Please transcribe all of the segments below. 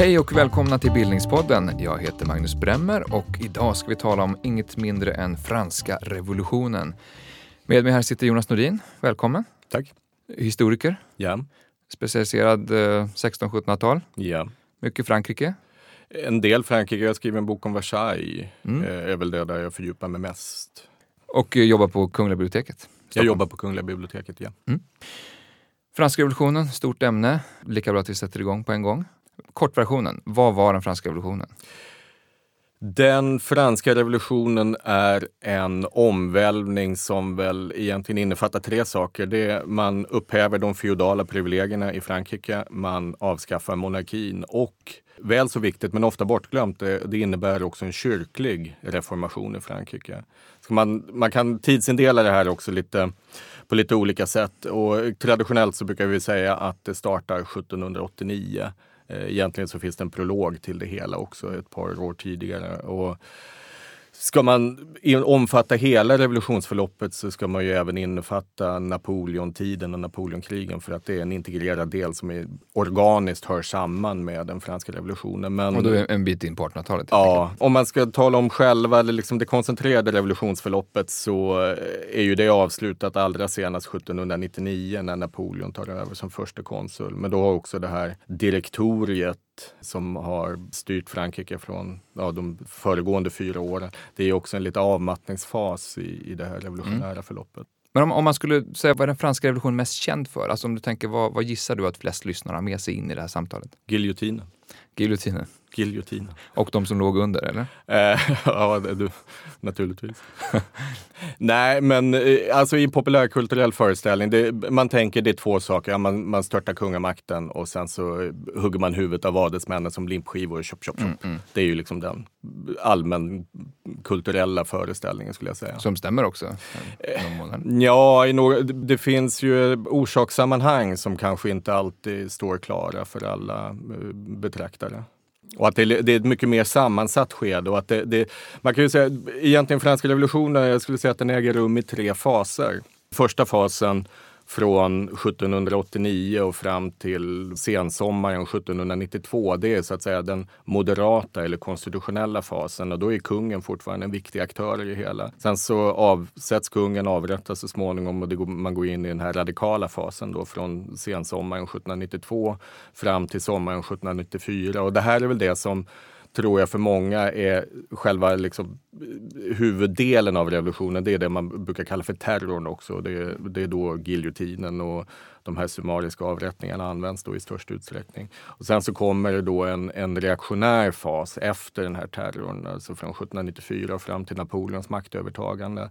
Hej och välkomna till Bildningspodden. Jag heter Magnus Bremmer och idag ska vi tala om inget mindre än franska revolutionen. Med mig här sitter Jonas Nordin. Välkommen. Tack. Historiker. Ja. Specialiserad eh, 1600-1700-tal. Ja. Mycket Frankrike. En del Frankrike. Jag skriver en bok om Versailles. Mm. Eh, är väl det där jag fördjupar mig mest. Och eh, jobbar på Kungliga biblioteket. Jag Stockholm. jobbar på Kungliga biblioteket, ja. Franska revolutionen, stort ämne. Lika bra att vi sätter igång på en gång. Kortversionen, vad var den franska revolutionen? Den franska revolutionen är en omvälvning som väl egentligen innefattar tre saker. Det är, man upphäver de feodala privilegierna i Frankrike, man avskaffar monarkin och väl så viktigt men ofta bortglömt, det, det innebär också en kyrklig reformation i Frankrike. Så man, man kan tidsindela det här också lite på lite olika sätt och traditionellt så brukar vi säga att det startar 1789. Eh, egentligen så finns det en prolog till det hela också ett par år tidigare. Och ska man omfatta hela revolutionsförloppet så ska man ju även innefatta Napoleontiden och Napoleonkrigen för att det är en integrerad del som är organiskt hör samman med den franska revolutionen. Men, Och då är en bit in på 1800-talet. helt Ja, om man ska tala om själva eller liksom det koncentrerade revolutionsförloppet så eh, är ju det avslutat allra senast 1799 när Napoleon tar över som första konsul. Men då har också det här direktoriet som har styrt Frankrike från ja, de föregående fyra åren. Det är också en lite avmattningsfas i, i det här revolutionära förloppet. Men om, om man skulle säga vad är den franska revolutionen mest känd för? Alltså om du tänker, vad, vad gissar du att flest lyssnare har med sig in i det här samtalet? Giljotinen. Giljotinen. Giljotinen. Och de som låg under, eller? Eh, ja, du, naturligtvis. Nej, men eh, alltså i populärkulturell föreställning, det, man tänker det är två saker. Man, man störtar kungamakten och sen så eh, hugger man huvudet av adelsmännen som limpskivor. Chop, chop, chop. Det är ju liksom den allmän kulturella föreställningen skulle jag säga. Som stämmer också. Ja, i några, det finns ju orsakssammanhang som kanske inte alltid står klara för alla eh, betraktare. Och att det, är- det är ett mycket mer sammansatt skede. Och att det, det, man kan ju säga, egentligen franska revolutionen, jag skulle säga att den äger rum i tre faser. Första fasen från 1789 och fram till sensommaren 1792. Det är så att säga den moderata eller konstitutionella fasen och då är kungen fortfarande en viktig aktör i det hela. Sen så avsätts kungen, avrättas så småningom och det går, man går in i den här radikala fasen då från sensommaren 1792 fram till sommaren 1794. Och det här är väl det som tror jag för många är själva liksom, eh, huvuddelen av revolutionen. Det är det man brukar kalla för terrorn också. Det är, det är då giljotinen och de här summariska avrättningarna används då i störst utsträckning. Och sen så kommer det då en, en reaktionär fas efter den här terrorn, alltså från 1794 fram till Napoleons maktövertagande.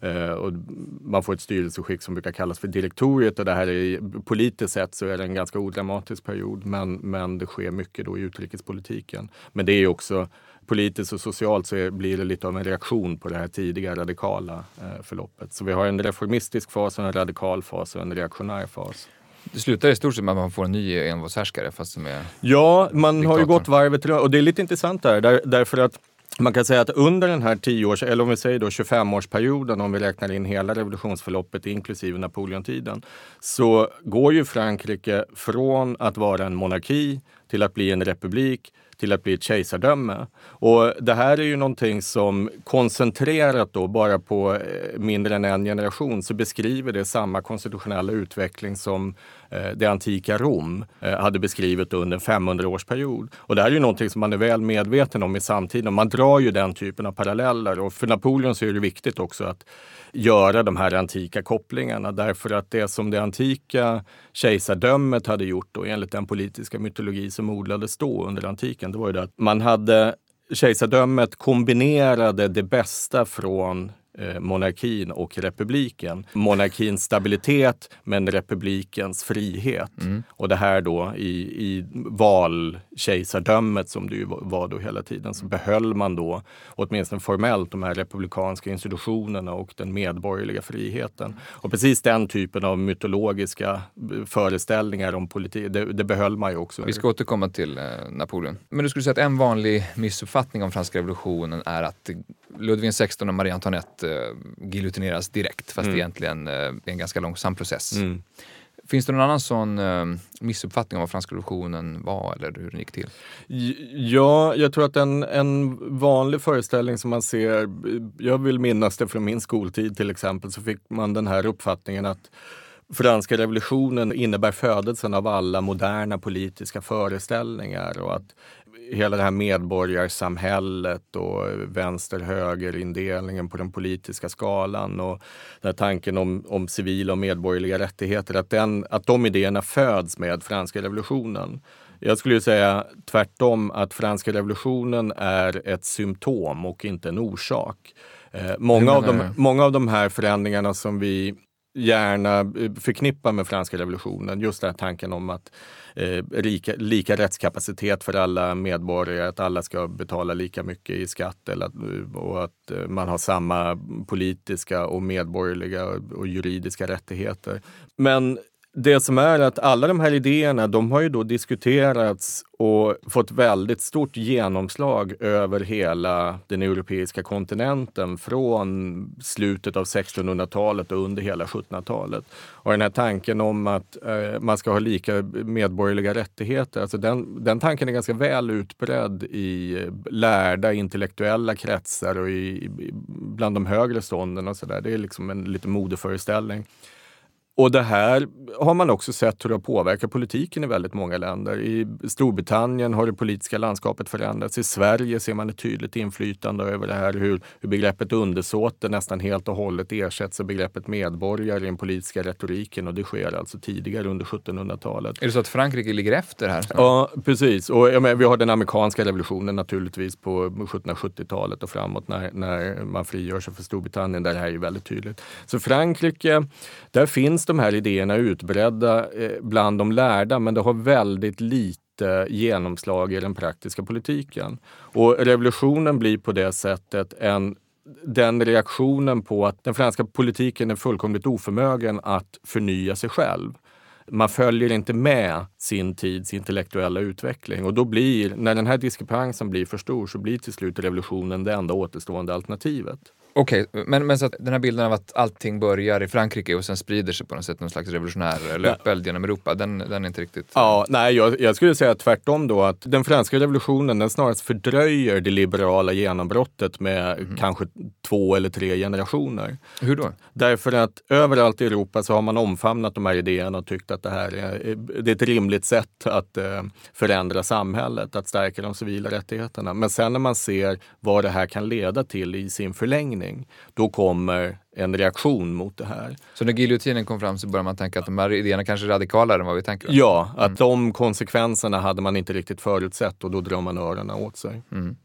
Eh, och man får ett styrelseskick som brukar kallas för direktoriet och det här är politiskt sett så är det en ganska odramatisk period men, men det sker mycket då i utrikespolitiken. Men det är också politiskt och socialt så blir det lite av en reaktion på det här tidiga radikala eh, förloppet. Så vi har en reformistisk fas, en radikal fas och en reaktionär fas. Det slutar i stort sett med att man får en ny envåldshärskare fast som är... Ja, man har ju gått varvet runt och det är lite intressant där därför att man kan säga att under den här 10 års, eller om vi säger då 25-årsperioden, om vi räknar in hela revolutionsförloppet inklusive Napoleontiden, så går ju Frankrike från att vara en monarki till att bli en republik till att bli ett kejsardöme. Och det här är ju någonting som koncentrerat då bara på eh, mindre än en generation så beskriver det samma konstitutionella utveckling som eh, det antika Rom eh, hade beskrivit under en 500-årsperiod. Och det här är ju någonting som man är väl medveten om i samtiden. Man drar ju den typen av paralleller och för Napoleon så är det viktigt också att göra de här antika kopplingarna därför att det som det antika kejsardömet hade gjort då, enligt den politiska mytologi som odlades då under antiken, det var ju det att man hade kejsardömet kombinerade det bästa från monarkin och republiken. Monarkins stabilitet men republikens frihet. Mm. Och det här då i, i valkejsardömet som det ju var då hela tiden så behöll man då åtminstone formellt de här republikanska institutionerna och den medborgerliga friheten. Och precis den typen av mytologiska eh, föreställningar om politik, det, det behöll man ju också. Vi ska återkomma till eh, Napoleon. Men du skulle säga att en vanlig missuppfattning om franska revolutionen är att Ludvig XVI och Marie Antoinette eh, giljotineras direkt fast mm. det egentligen eh, är en ganska långsam process. Mm. Finns det någon annan sån eh, missuppfattning om vad franska revolutionen var eller hur den gick till? Ja, jag tror att en, en vanlig föreställning som man ser, jag vill minnas det från min skoltid till exempel, så fick man den här uppfattningen att franska revolutionen innebär födelsen av alla moderna politiska föreställningar och att hela det här medborgarsamhället och vänster-höger-indelningen på den politiska skalan och den här tanken om, om civila och medborgerliga rättigheter, att, den, att de idéerna föds med franska revolutionen. Jag skulle säga tvärtom, att franska revolutionen är ett symptom och inte en orsak. Eh, många, av de, många av de här förändringarna som vi gärna eh, förknippar med franska revolutionen. Just den här tanken om att eh, lika, lika rättskapacitet för alla medborgare, att alla ska betala lika mycket i skatt eller att, eh, och att eh, man har samma politiska och medborgerliga och juridiska rättigheter. Men det som är att alla de här idéerna, de har ju då diskuterats och fått väldigt stort genomslag över hela den europeiska kontinenten från slutet av 1600-talet och under hela 1700-talet. Och den här tanken om att eh, man ska ha lika medborgerliga rättigheter, alltså den, den tanken är ganska väl utbredd i lärda intellektuella kretsar och i, bland de högre stånden och sådär. Det är liksom en lite modeföreställning. Och det här har man också sett hur det har påverkat politiken i väldigt många länder. I Storbritannien har det politiska landskapet förändrats. I Sverige ser man ett tydligt inflytande över det här hur, hur begreppet undersåte nästan helt och hållet ersätts av begreppet medborgare i den politiska retoriken och det sker alltså tidigare under 1700-talet. Är det så att Frankrike ligger efter här? Ja, precis. Och ja, vi har den amerikanska revolutionen naturligtvis på 1770-talet och framåt när, när man frigör sig för Storbritannien där det här är väldigt tydligt. Så Frankrike, där finns de här idéerna utbredda eh, bland de lärda, men det har väldigt lite genomslag i den praktiska politiken. Och revolutionen blir på det sättet en den reaktionen på att den franska politiken är fullkomligt oförmögen att förnya sig själv. Man följer inte med sin tids intellektuella utveckling och då blir, när den här diskrepansen blir för stor så blir till slut revolutionen det enda återstående alternativet. Okej, okay, men, men så att den här bilden av att allting börjar i Frankrike och sen sprider sig på något sätt, någon slags revolutionär löpeld genom Europa, den, den är inte riktigt... Ja, nej, jag, jag, skulle säga tvärtom då, att den franska revolutionen den snarast fördröjer det liberala genombrottet med mm. kanske två eller tre generationer. Hur då? Därför att överallt i Europa så har man omfamnat de här idéerna och tyckt att det här är, det är ett rimligt sätt att eh, förändra samhället, att stärka de civila rättigheterna. Men sen när man ser vad det här kan leda till i sin förlängning förlängning, då kommer en reaktion mot det här. Så när giljotinen kom fram så började man tänka att de här idéerna kanske är radikalare än vad vi tänker? Ja, att mm. de konsekvenserna hade man inte riktigt förutsett och då drar man öronen åt sig. Mm.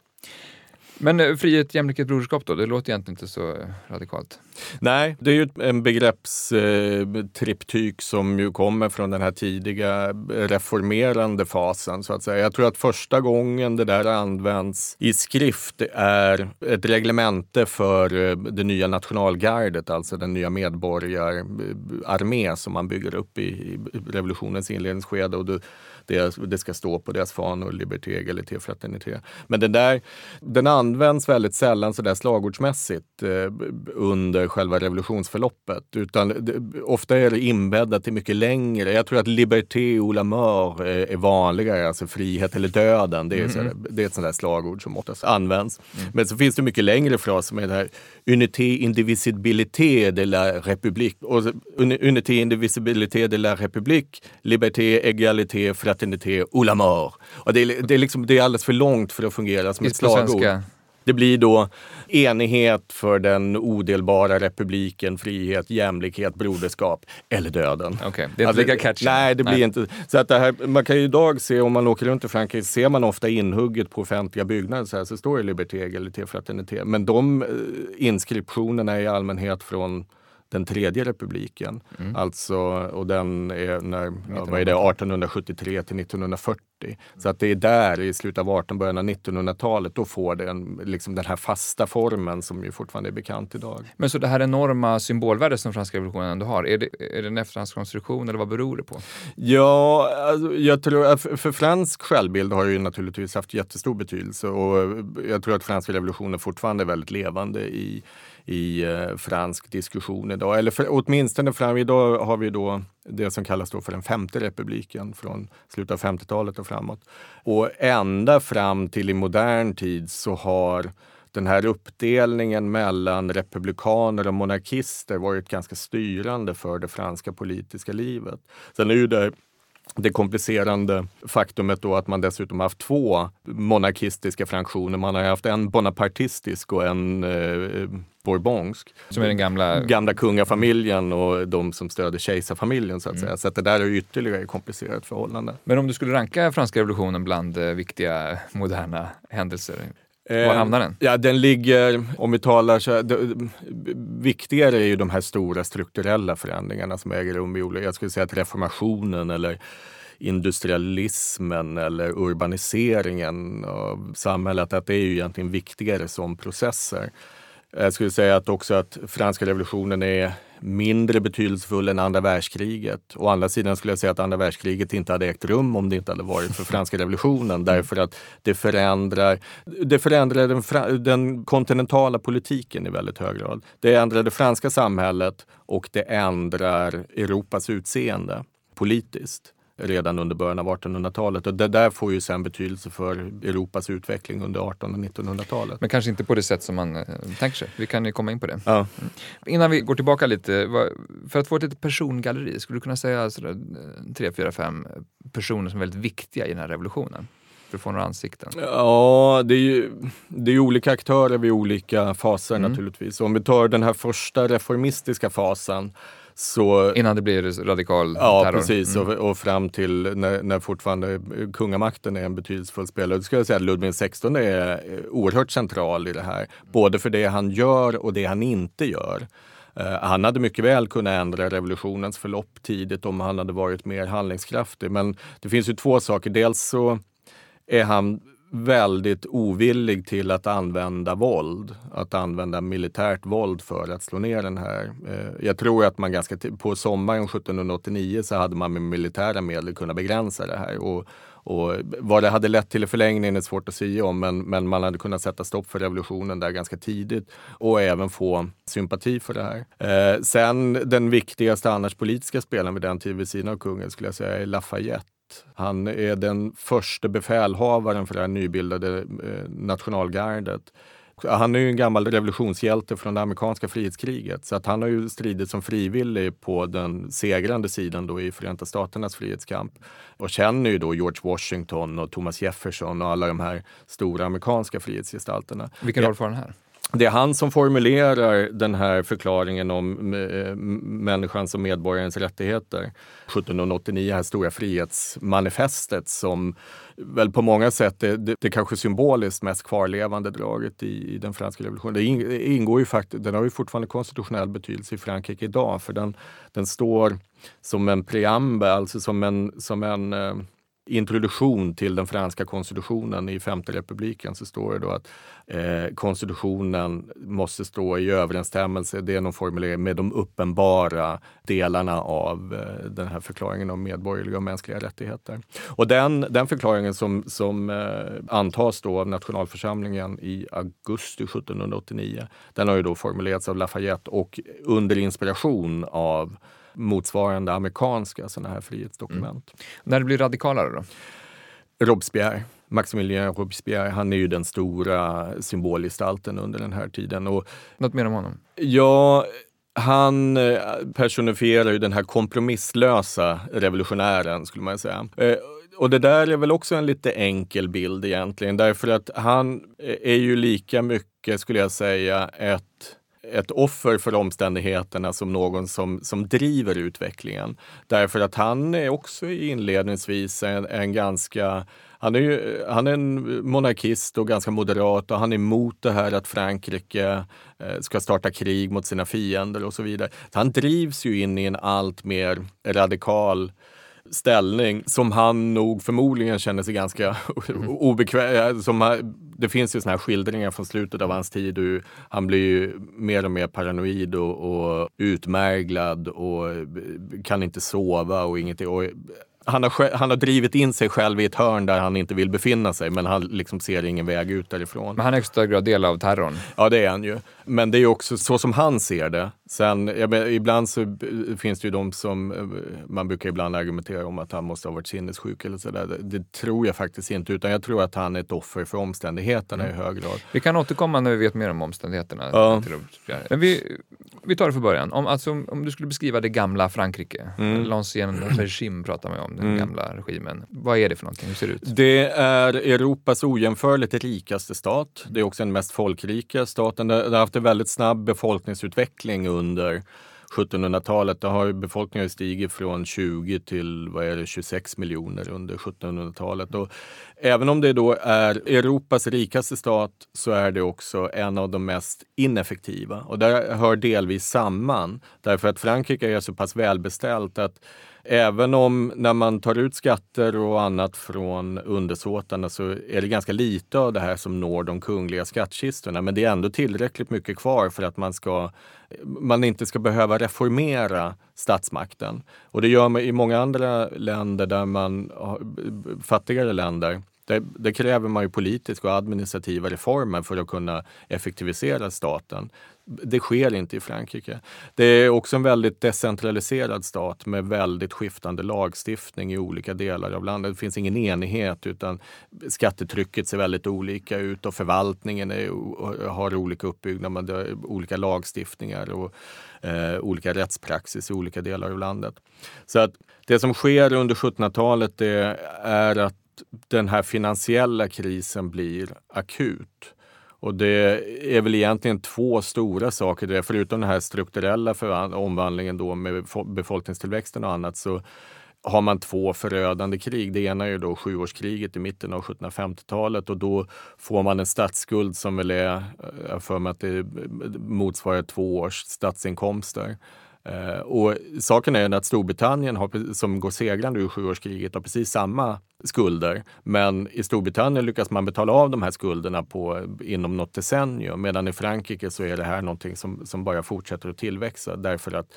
Men eh, frihet, jämlikhet, broderskap då? Det låter egentligen inte så eh, radikalt. Nej, det är ju en begreppstriptyk eh, som ju kommer från den här tidiga reformerande fasen så att säga. Jag tror att första gången det där används i skrift är ett reglemente för eh, det nya nationalgardet, alltså den nya medborgararmé som man bygger upp i revolutionens inledningsskede. Och det, det ska stå på deras fanor, liberté, egalité, fraternité. Men den där, den används väldigt sällan sådär slagordsmässigt eh, under själva revolutionsförloppet. Utan det, ofta är det inbäddat till mycket längre. Jag tror att liberté ou la mort är, är vanligare, alltså frihet eller döden. Det är, mm. sådär, det är ett sånt där slagord som oftast används. Mm. Men så finns det mycket längre fraser med det här unité indivisibilité de la république. Och unité indivisibilité de la république, liberté, égalité, fraternité, ou la mort. Och det, är, det, är liksom, det är alldeles för långt för att fungera som ett slagord. Det blir då enighet för den odelbara republiken, frihet, jämlikhet, broderskap eller döden. Okay. Det är inte lika catchy. Nej, det blir nej. inte. Så att det här, man kan ju idag se, om man åker runt i Frankrike, ser man ofta inhugget på offentliga byggnader så, här, så står det Liberté, Egalité, Fraternité. Men de eh, inskriptionerna är i allmänhet från den tredje republiken. Mm. Alltså, och den är när, ja, vad är det, 1873 till 1940. Mm. Så att det är där i slutet av 18 början av 1900-talet då får det en, liksom den här fasta formen som ju fortfarande är bekant idag. Men så det här enorma symbolvärde som franska revolutionen ändå har, är det, är det en efterhandskonstruktion eller vad beror det på? Ja, alltså, jag tror för fransk självbild har ju naturligtvis haft jättestor betydelse och jag tror att franska revolutionen fortfarande är väldigt levande i i eh, fransk diskussion idag. Eller för, åtminstone fram, idag har vi då det som kallas då för den femte republiken från slutet av 50-talet och framåt. Och ända fram till i modern tid så har den här uppdelningen mellan republikaner och monarkister varit ganska styrande för det franska politiska livet. Sen är ju det det komplicerande faktumet då att man dessutom haft två monarkistiska fraktioner. Man har haft en bonapartistisk och en eh, bourbonsk. Som är den gamla... Gamla kungafamiljen och de som stöder kejsarfamiljen så att mm. säga. Så att det där är ytterligare komplicerat förhållande. Men om du skulle ranka franska revolutionen bland eh, viktiga moderna händelser, var hamnar den? Ja, den ligger, om vi talar så här, det, viktigare är ju de här stora strukturella förändringarna som äger rum i olika, jag skulle säga att reformationen eller industrialismen eller urbaniseringen av samhället, att det är ju egentligen viktigare som processer. Jag skulle säga att också att franska revolutionen är mindre betydelsefull än andra världskriget. Å andra sidan skulle jag säga att andra världskriget inte hade ägt rum om det inte hade varit för franska revolutionen mm. därför att det förändrar, det förändrar den, den kontinentala politiken i väldigt hög grad. Det ändrar det franska samhället och det ändrar Europas utseende politiskt redan under början av 1800-talet. Och det där får ju sen betydelse för Europas utveckling under 1800 och 1900-talet. Men kanske inte på det sätt som man eh, tänker sig. Vi kan ju komma in på det. Ja. Mm. Innan vi går tillbaka lite, för att få ett litet persongalleri, skulle du kunna säga sådär, eh, tre, fyra, fem personer som är väldigt viktiga i den här revolutionen? För att få några ansikten? Ja, det är ju det är olika aktörer vid olika faser mm. naturligtvis. Om vi tar den här första reformistiska fasen så, Innan det blir radikal ja, terror? Ja, precis. Mm. Och, och, fram till när, när fortfarande kungamakten är en betydelsefull spelare. Då skulle jag säga att Ludvig XVI är oerhört central i det här. Både för det han gör och det han inte gör. Uh, han hade mycket väl kunnat ändra revolutionens förlopp tidigt om han hade varit mer handlingskraftig. Men det finns ju två saker. Dels så är han väldigt ovillig till att använda våld, att använda militärt våld för att slå ner den här. Eh, jag tror att man ganska på sommaren 1789 så hade man med militära medel kunnat begränsa det här. Och, och vad det hade lett till i förlängningen är svårt att säga om, men, men man hade kunnat sätta stopp för revolutionen där ganska tidigt och även få sympati för det här. Eh, sen den viktigaste annars politiska spelaren vid den tiden vid sidan av kungen skulle jag säga är Lafayette han är den första befälhavaren för det här nybildade eh, nationalgardet. Han är ju en gammal revolutionshjälte från det amerikanska frihetskriget så att han har ju stridit som frivillig på den segrande sidan då i Förenta Staternas frihetskamp och känner ju då George Washington och Thomas Jefferson och alla de här stora amerikanska frihetsgestalterna. Vilken roll får han här? Det är han som formulerar den här förklaringen om eh, människans och medborgarens rättigheter. 1789, det här stora frihetsmanifestet som väl på många sätt är det, det kanske symboliskt mest kvarlevande draget i, i den franska revolutionen. Det ingår ju faktiskt, den har ju fortfarande konstitutionell betydelse i Frankrike idag för den, den står som en preambel, alltså som en, som en eh, introduktion till den franska konstitutionen i femte republiken så står det då att eh, konstitutionen måste stå i överensstämmelse, det är någon formulering, med de uppenbara delarna av eh, den här förklaringen om medborgerliga och mänskliga rättigheter. Och den, den förklaringen som, som eh, antas då av nationalförsamlingen i augusti 1789, den har ju då formulerats av Lafayette och under inspiration av motsvarande amerikanska sådana här frihetsdokument. Mm. När det blir radikalare då? Robespierre. Maximilien Robespierre, han är ju den stora symbolgestalten under den här tiden. Och, Något mer om honom? Ja, han eh, personifierar ju den här kompromisslösa revolutionären skulle man säga. Eh, och det där är väl också en lite enkel bild egentligen, därför att han är ju lika mycket, skulle jag säga, ett ett offer för omständigheterna som någon som, som driver utvecklingen. Därför att han är också inledningsvis en, en ganska han är, ju, han är en monarkist och ganska moderat och han är emot det här att Frankrike eh, ska starta krig mot sina fiender och så vidare. Han drivs ju in i en allt mer radikal ställning som han nog förmodligen känner sig ganska mm. obekväm eh, som Det finns ju såna här skildringar från slutet av hans tid. Och han blir ju mer och mer paranoid och, och utmärglad och eh, kan inte sova och ingenting. Och eh, han har, han har drivit in sig själv i ett hörn där han inte vill befinna sig men han liksom ser ingen väg ut därifrån. Men han är i högsta grad del av terrorn. Ja det är han ju. Men det är också så som han ser det. Sen, menar, ibland så finns det ju de som, eh, man brukar ibland argumentera om att han måste ha varit sinnessjuk eller sådär. Det, det tror jag faktiskt inte, utan jag tror att han är ett offer för omständigheterna mm. i hög grad. Vi kan återkomma när vi vet mer om omständigheterna. Ja. Men vi, vi tar det från början. Om, alltså, om du skulle beskriva det gamla Frankrike, mm. L'ancien regime pratar man om, den mm. gamla regimen. Vad är det för någonting? Hur ser det ut? Det är Europas ojämförligt rikaste stat. Det är också den mest folkrika staten. Det har haft en väldigt snabb befolkningsutveckling under 1700-talet. Då har befolkningen stigit från 20 till vad är det, 26 miljoner under 1700-talet. Och även om det då är Europas rikaste stat så är det också en av de mest ineffektiva. Och det hör delvis samman. Därför att Frankrike är så pass välbeställt att Även om när man tar ut skatter och annat från undersåtarna så är det ganska lite av det här som når de kungliga skattkistorna. Men det är ändå tillräckligt mycket kvar för att man, ska, man inte ska behöva reformera statsmakten. Och det gör man i många andra länder där man, fattigare länder, det, det, kräver man ju politiska och administrativa reformer för att kunna effektivisera staten. Det sker inte i Frankrike. Det är också en väldigt decentraliserad stat med väldigt skiftande lagstiftning i olika delar av landet. Det finns ingen enighet utan skattetrycket ser väldigt olika ut och förvaltningen är, har olika uppbyggnad, olika lagstiftningar och eh, olika rättspraxis i olika delar av landet. Så att det som sker under 1700-talet är att den här finansiella krisen blir akut. Och det är väl egentligen två stora saker där, Förutom den här strukturella omvandlingen då med befolkningstillväxten och annat så har man två förödande krig. Det ena är då sjuårskriget i mitten av 1750-talet och då får man en statsskuld som väl är, eh, jag för mig att det eh, motsvarar två års statsinkomster. Eh, och saken är att Storbritannien, har, som går segrande ur sjuårskriget, har precis samma skulder. Men i Storbritannien lyckas man betala av de här skulderna på, inom något decennium. Medan i Frankrike så är det här någonting som, som bara fortsätter att tillväxa därför att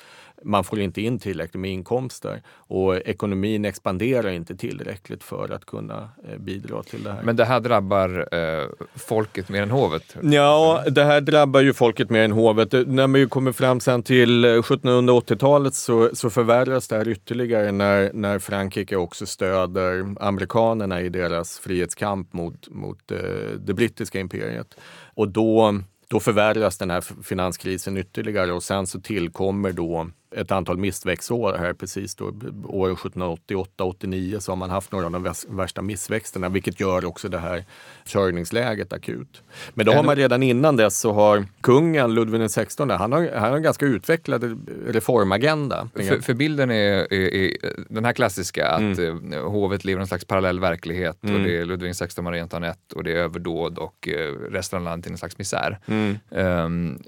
man får inte in tillräckligt med inkomster och ekonomin expanderar inte tillräckligt för att kunna eh, bidra till det här. Men det här drabbar eh, folket mer än hovet? Ja, det här drabbar ju folket mer än hovet. När man kommer fram sen till 1780-talet så, så förvärras det här ytterligare när, när Frankrike också stöder amerikanerna i deras frihetskamp mot, mot eh, det brittiska imperiet. Och då, då förvärras den här finanskrisen ytterligare och sen så tillkommer då ett antal missväxtår här precis då, åren 1788-89 så har man haft några av de värsta missväxterna vilket gör också det här försörjningsläget akut. Men då har man redan innan dess så har kungen Ludvig XVI, han har, han har en ganska utvecklad reformagenda. För, för bilden är, är, är, den här klassiska att mm. Eh, hovet lever i en slags parallell verklighet mm. och det är Ludvig XVI, Marie Antoinette och det är överdåd och eh, resten av landet i en slags misär. Mm. Um,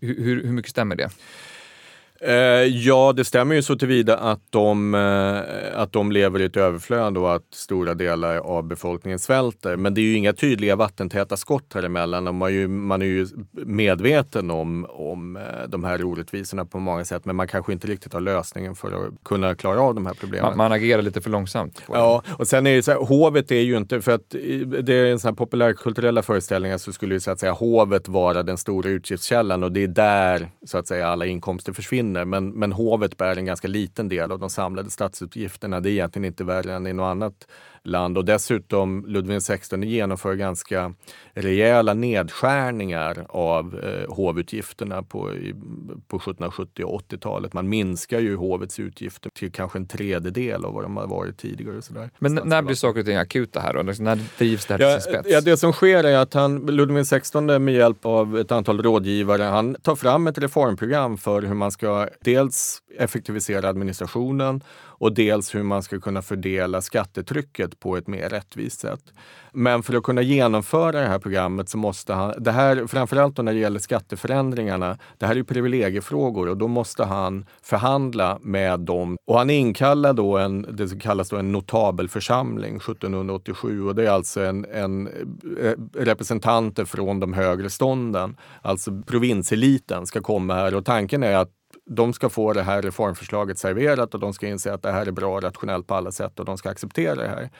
hur, hur mycket stämmer det? Eh, ja, det stämmer ju så tillvida att de, eh, att de lever i ett överflöd och att stora delar av befolkningen svälter. Men det är ju inga tydliga vattentäta skott här emellan. Och man, är ju, man är ju medveten om, om eh, de här orättvisorna på många sätt men man kanske inte riktigt har lösningen för att kunna klara av de här problemen. Man, man agerar lite för långsamt. Ja, och sen är det så här, hovet är ju inte, för att det är en sån här populärkulturella föreställningar så skulle ju så att säga hovet vara den stora utgiftskällan och det är där så att säga alla inkomster försvinner försvinner. Men, men hovet bär en ganska liten del av de samlade statsutgifterna. Det är egentligen inte värre än i något annat land och dessutom Ludvig XVI genomför ganska rejäla nedskärningar av eh, hovutgifterna på, i, på 1770 och 80-talet. Man minskar ju hovets utgifter till kanske en tredjedel av vad de har varit tidigare. Och sådär. Men när blir saker och ting akuta här då? När drivs det här ja, till sin spets? Ja, det som sker är att han, Ludvig XVI med hjälp av ett antal rådgivare, han tar fram ett reformprogram för hur man ska dels effektivisera administrationen och dels hur man ska kunna fördela skattetrycket på ett mer rättvist sätt. Men för att kunna genomföra det här programmet så måste han, det här, framförallt när det gäller skatteförändringarna, det här är ju privilegiefrågor och då måste han förhandla med dem. Och han inkallar då en, det som kallas då en notabelförsamling 1787 och det är alltså en, en eh, representanter från de högre stånden, alltså provinseliten ska komma här och tanken är att de ska få det här reformförslaget serverat och de ska inse att det här är bra och rationellt på alla sätt och de ska acceptera det här.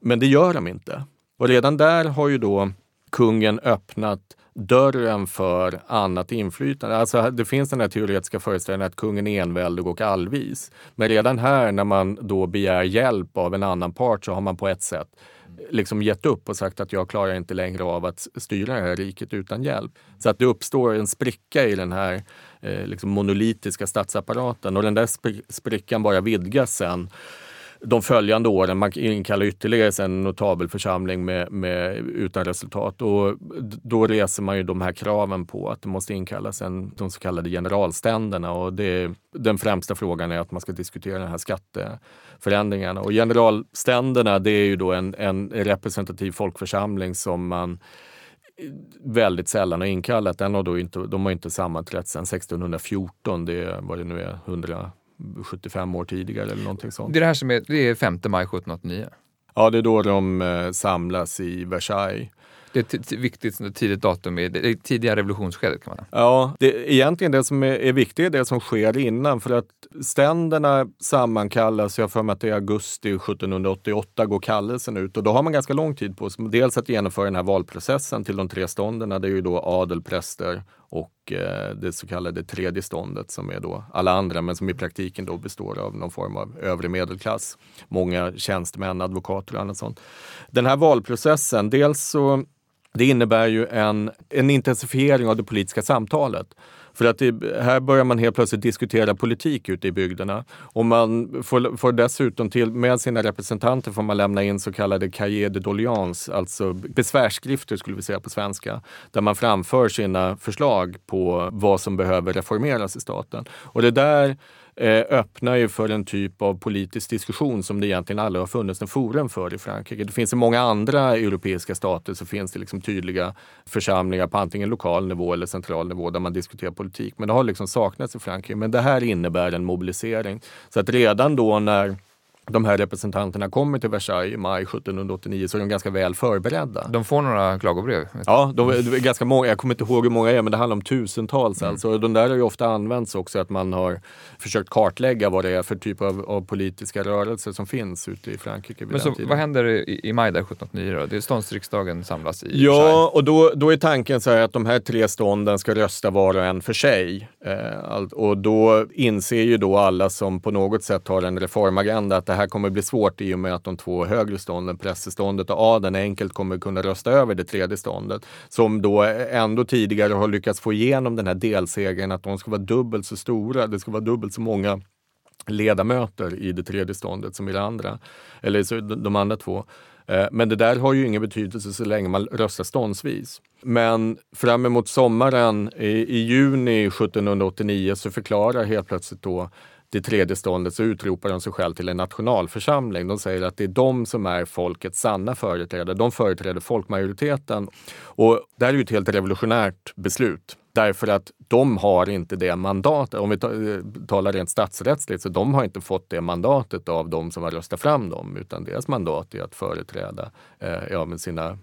Men det gör de inte. Och redan där har ju då kungen öppnat dörren för annat inflytande. Alltså det finns den här teoretiska föreställningen att kungen är enväldig och allvis. Men redan här när man då begär hjälp av en annan part så har man på ett sätt eh, liksom gett upp och sagt att jag klarar inte längre av att styra det här riket utan hjälp. Så att det uppstår en spricka i den här eh, liksom monolitiska statsapparaten och den där sprickan bara vidgas sen de följande åren. Man inkallar ytterligare en notabel församling med, med, utan resultat. Och då reser man ju de här kraven på att det måste inkallas en, de så kallade generalständerna. Och det, den främsta frågan är att man ska diskutera de här skatteförändringarna. Och generalständerna det är ju då en, en representativ folkförsamling som man väldigt sällan har inkallat. Den har då inte, de har inte sammanträtt sedan 1614, det är vad det nu är, 100 75 år tidigare eller någonting sånt. Det är det här som är, det är 5 maj 1789? Ja, det är då de eh, samlas i Versailles. Det är ett viktigt tidigt datum i det tidiga revolutionsskedet kan man säga. Ja, det, egentligen det som är, är viktigt är det som sker innan för att ständerna sammankallas, jag för mig att det är augusti 1788 går kallelsen ut och då har man ganska lång tid på sig. Dels att genomföra den här valprocessen till de tre stånderna, det är ju då adel, präster och eh, det så kallade tredje ståndet som är då alla andra men som i praktiken då består av någon form av övre medelklass. Många tjänstemän, advokater och annat sånt. Den här valprocessen, dels så det innebär ju en, en intensifiering av det politiska samtalet. För att det, här börjar man helt plötsligt diskutera politik ute i bygderna. Och man får, får dessutom till, med sina representanter får man lämna in så kallade cahiers de doléance, alltså besvärsskrifter skulle vi säga på svenska, där man framför sina förslag på vad som behöver reformeras i staten. Och det där Eh, öppnar ju för en typ av politisk diskussion som det egentligen aldrig har funnits en forum för i Frankrike. Det finns i många andra europeiska stater så finns det liksom tydliga församlingar på antingen lokal nivå eller central nivå där man diskuterar politik. Men det har liksom saknats i Frankrike. Men det här innebär en mobilisering. Så att redan då när de här representanterna kommer till Versailles i maj 1789 så är de ganska väl förberedda. De får några klagobrev? Ja, de, det är ganska många. Jag kommer inte ihåg hur många det är, men det handlar om tusentals. Mm. Alltså. De där har ju ofta använts också att man har försökt kartlägga vad det är för typ av, av politiska rörelser som finns ute i Frankrike. men så, vad händer i, i maj där 1789 då? Det är ståndsriksdagen samlas i Ja, Versailles. och då, då är tanken så att de här tre stånden ska rösta var och en för sig. Eh, och då inser ju då alla som på något sätt har en reformagenda att det här kommer bli svårt i och med att de två högre stånden, prästeståndet och adeln, enkelt kommer kunna rösta över det tredje ståndet. Som då ändå tidigare har lyckats få igenom den här delsegern att de ska vara dubbelt så stora, det ska vara dubbelt så många ledamöter i det tredje ståndet som i det andra, eller de andra två. Eh, men det där har ju ingen betydelse så länge man röstar ståndsvis. Men fram emot sommaren, i, i juni 1789, så förklarar helt plötsligt då det tredje ståndet så utropar de sig själv till en nationalförsamling. De säger att det är de som är folkets sanna företrädare. De företräder folkmajoriteten. Och det här är ju ett helt revolutionärt beslut. Därför att de har inte det mandatet. Om vi talar rent statsrättsligt, så de har inte fått det mandatet av de som har röstat fram dem, utan deras mandat är att företräda eh, ja, sina,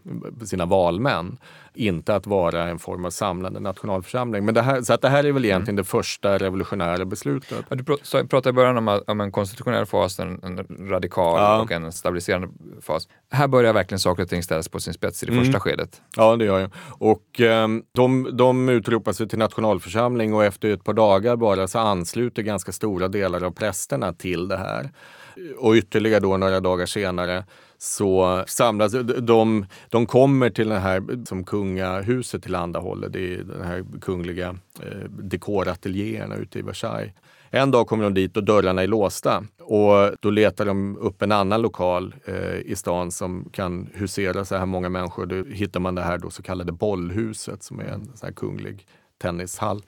sina valmän. Inte att vara en form av samlande nationalförsamling. Men det här, så att det här är väl egentligen mm. det första revolutionära beslutet. Du pratade i början om, om en konstitutionell fas, en, en radikal ja. och en stabiliserande fas. Här börjar verkligen saker och ting ställas på sin spets i det mm. första skedet. Ja, det gör jag. Och eh, de, de utrop utropar sig till nationalförsamling och efter ett par dagar bara så ansluter ganska stora delar av prästerna till det här. Och ytterligare då några dagar senare så samlas de, de kommer till det här som kungahuset tillhandahåller, det är de här kungliga eh, dekorateljéerna ute i Versailles. En dag kommer de dit och dörrarna är låsta och då letar de upp en annan lokal eh, i stan som kan husera så här många människor. Då hittar man det här då så kallade bollhuset som är en så här kunglig tennishall.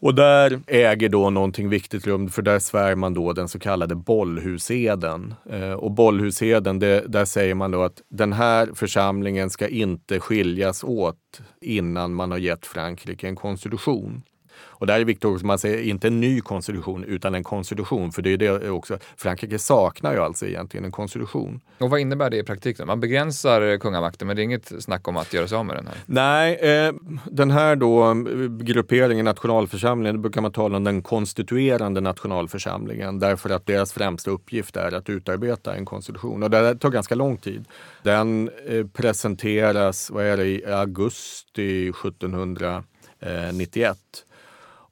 Och där äger då någonting viktigt rum, för där svär man då den så kallade bollhuseden. Eh, och bollhuseden, det, där säger man då att den här församlingen ska inte skiljas åt innan man har gett Frankrike en konstitution. Och där är viktigt också, man säger inte en ny konstitution utan en konstitution. För det är det också, Frankrike saknar ju alltså egentligen en konstitution. Och vad innebär det i praktiken? Man begränsar kungamakten men det är inget snack om att göra sig av med den här? Nej, eh, den här då grupperingen, nationalförsamlingen, då brukar man tala om den konstituerande nationalförsamlingen därför att deras främsta uppgift är att utarbeta en konstitution. Och det tar ganska lång tid. Den eh, presenteras, vad är det, i augusti 1791.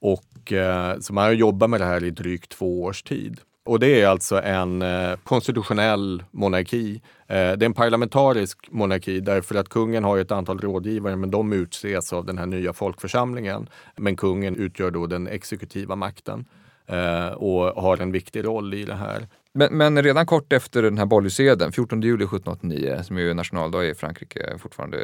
Och, eh, så man har jobbat med det här i drygt två års tid. Och det är alltså en eh, konstitutionell monarki. Eh, det är en parlamentarisk monarki därför att kungen har ett antal rådgivare men de utses av den här nya folkförsamlingen. Men kungen utgör då den exekutiva makten och har en viktig roll i det här. Men, men redan kort efter den här Bollyseden, 14 juli 1789, som är nationaldag i Frankrike fortfarande,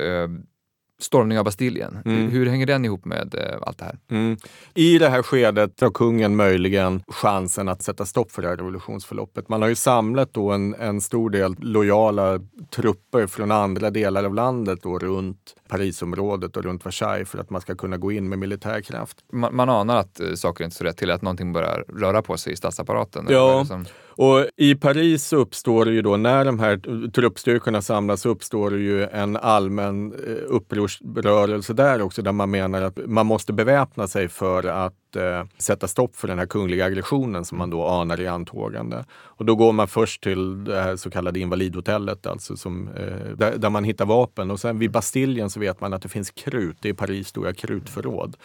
stormning av Bastiljen. Mm. Hur hänger den ihop med eh, allt det här? Mm. I det här skedet har kungen möjligen chansen att sätta stopp för det här revolutionsförloppet. Man har ju samlat då en, en stor del lojala trupper från andra delar av landet då runt Parisområdet och runt Versailles för att man ska kunna gå in med militärkraft. Man, man anar att uh, saker inte står rätt till, att någonting börjar röra på sig i statsapparaten? Ja, och i Paris uppstår det ju då, när de här truppstyrkorna samlas, uppstår det ju en allmän uh, upprorsrörelse där också, där man menar att man måste beväpna sig för att eh, sätta stopp för den här kungliga aggressionen som man då anar i antågande. Och då går man först till det här så kallade invalidhotellet, alltså som, eh, där, där, man hittar vapen. Och sen vid Bastiljen så vet man att det finns krut. Det är Paris stora krutförråd.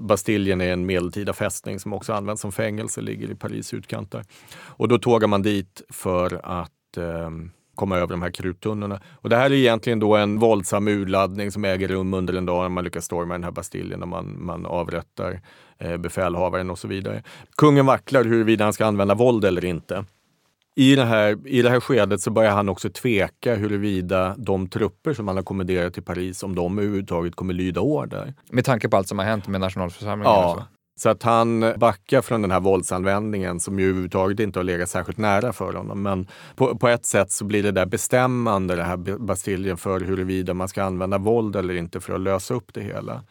Bastiljen är en medeltida fästning som också används som fängelse, ligger i Paris utkanter. Och då tågar man dit för att eh, komma över de här kruttunnorna. Och det här är egentligen då en våldsam urladdning som äger rum under en dag när man lyckas storma den här Bastiljen och man, man avrättar eh, befälhavaren och så vidare. Kungen vacklar huruvida han ska använda våld eller inte. I det, här, I det här skedet så börjar han också tveka huruvida de trupper som han har kommenderat till Paris, om de överhuvudtaget kommer lyda order. Med tanke på allt som har hänt med nationalförsamlingen? Ja, så att han backar från den här våldsanvändningen som ju överhuvudtaget inte har legat särskilt nära för honom. Men på, på ett sätt så blir det där bestämmande, den här Bastiljen, för huruvida man ska använda våld eller inte för att lösa upp det hela.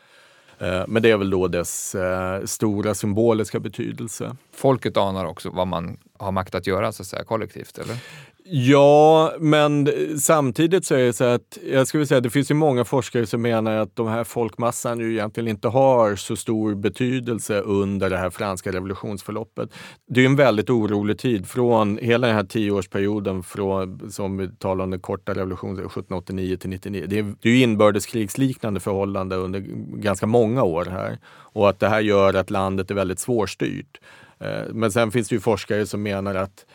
Eh, men det är väl då dess eh, stora symboliska betydelse. Folket anar också vad man har makt att göra så att säga, kollektivt, eller? Ja, men samtidigt så är det så att jag skulle säga det finns ju många forskare som menar att de här folkmassan ju egentligen inte har så stor betydelse under det här franska revolutionsförloppet. Det är en väldigt orolig tid från hela den här tioårsperioden från, som vi talar om den korta revolutionen 1789 till 99. Det är, det är inbördeskrigsliknande förhållanden under ganska många år här och att det här gör att landet är väldigt svårstyrt. Eh, men sen finns det ju forskare som menar att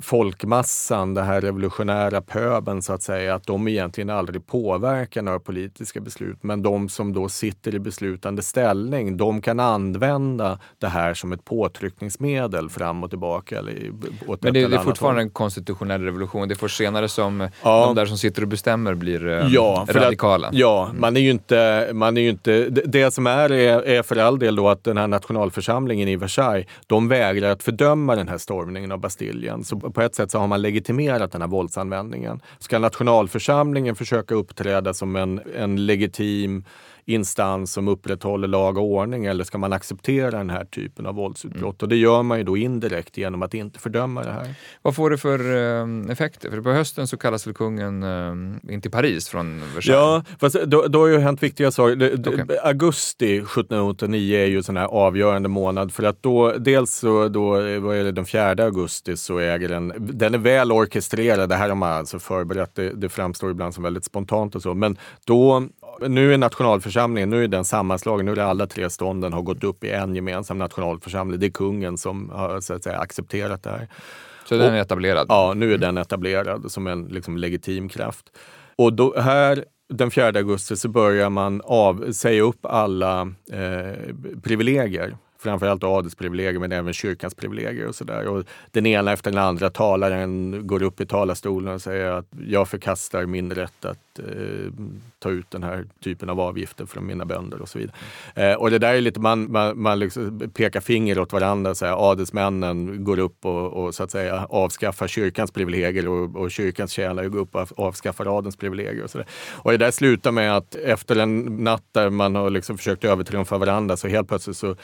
folkmassan, den här revolutionära pöben så att säga, att de egentligen aldrig påverkar några politiska beslut. Men de som då sitter i beslutande ställning, de kan använda det här som ett påtryckningsmedel fram och tillbaka. Eller åt Men det, det är fortfarande håll. en konstitutionell revolution. Det är först senare som ja. de där som sitter och bestämmer blir eh, ja, radikala. Att, ja, mm. man är ju inte... Man är ju inte det, det som är, är, är för all del då att den här nationalförsamlingen i Versailles, de vägrar att fördöma den här stormningen av Bastiljen. Så på ett sätt så har man legitimerat den här våldsanvändningen. Ska nationalförsamlingen försöka uppträda som en, en legitim instans som upprätthåller lag och ordning eller ska man acceptera den här typen av våldsutbrott? Mm. Och det gör man ju då indirekt genom att inte fördöma det här. Vad får det för uh, effekter? För på hösten så kallas väl kungen uh, in till Paris från Versailles? Ja, fast då, då har ju hänt viktiga saker. Okay. Augusti 1789 är ju en sån här avgörande månad för att då dels så då, vad är det, den 4 augusti så äger den, den är väl orkestrerad. Det här har man alltså förberett. Det, det framstår ibland som väldigt spontant och så, men då Nu är nationalförsamlingen, nu är den sammanslagen, nu är alla tre stånden har gått upp i en gemensam nationalförsamling. Det är kungen som har så att säga, accepterat det här. Så den är etablerad? Ja, nu är den etablerad som en liksom, legitim kraft. Och då, här den 4 augusti så börjar man av, säga upp alla eh, privilegier framförallt adelsprivilegier men även kyrkans privilegier och sådär. Den ena efter den andra talaren går upp i talarstolen och säger att jag förkastar min rätt att eh, ta ut den här typen av avgifter från mina bönder och så vidare. Eh, och det där är lite, man, man, man liksom pekar finger åt varandra. Så här, adelsmännen går upp och, och, så att säga avskaffar kyrkans privilegier och, och kyrkans tjänare går upp och avskaffar adelns privilegier. Och, så där. och det där slutar med att efter en natt där man har liksom försökt övertrumfa varandra så helt plötsligt så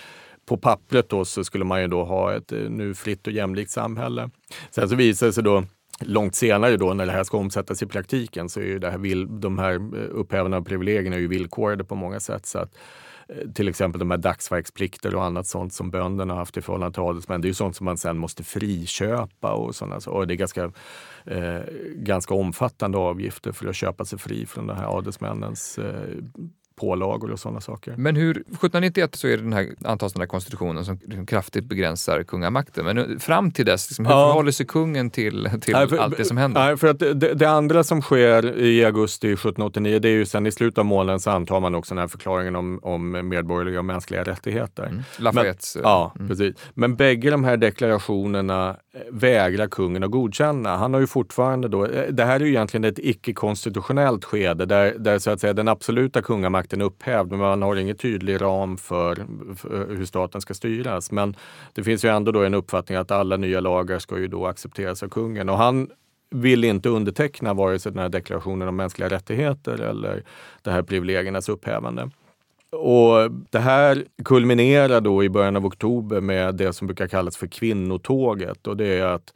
på pappret då så skulle man ju då ha ett eh, nu fritt och jämlikt samhälle. Sen så visar det sig då långt senare då när det här ska omsättas i praktiken så är ju det här, de här eh, upphävande upphävandena av privilegierna är ju villkorade på många sätt. Så att, eh, till exempel de här dagsverksplikter och annat sånt som bönderna haft i förhållande till adelsmän. Det är ju sånt som man sen måste friköpa och sådana och Det är ganska, eh, ganska omfattande avgifter för att köpa sig fri från de här adelsmännens eh, pålagor och sådana saker. Men hur, 1791 så är det den här, antas den här konstitutionen som liksom kraftigt begränsar kungamakten. Men fram till dess, liksom, hur ja. förhåller sig kungen till, till nej, för, allt det som händer? Nej, för att det, det, andra som sker i augusti 1789, det är ju sen i slutet av månaden så antar man också den här förklaringen om, om medborgerliga och mänskliga rättigheter. Mm. Lafayettes... Men, ja, mm. precis. Men bägge de här deklarationerna vägrar kungen att godkänna. Han har ju fortfarande då, eh, det här är ju egentligen ett icke-konstitutionellt skede där, där så att säga den absoluta kungamakten makten upphävd, men man har ingen tydlig ram för, för, hur staten ska styras. Men det finns ju ändå då en uppfattning att alla nya lagar ska ju då accepteras av kungen och han vill inte underteckna vare sig den här deklarationen om mänskliga rättigheter eller det här privilegiernas upphävande. Och det här kulminerar då i början av oktober med det som brukar kallas för kvinnotåget och det är att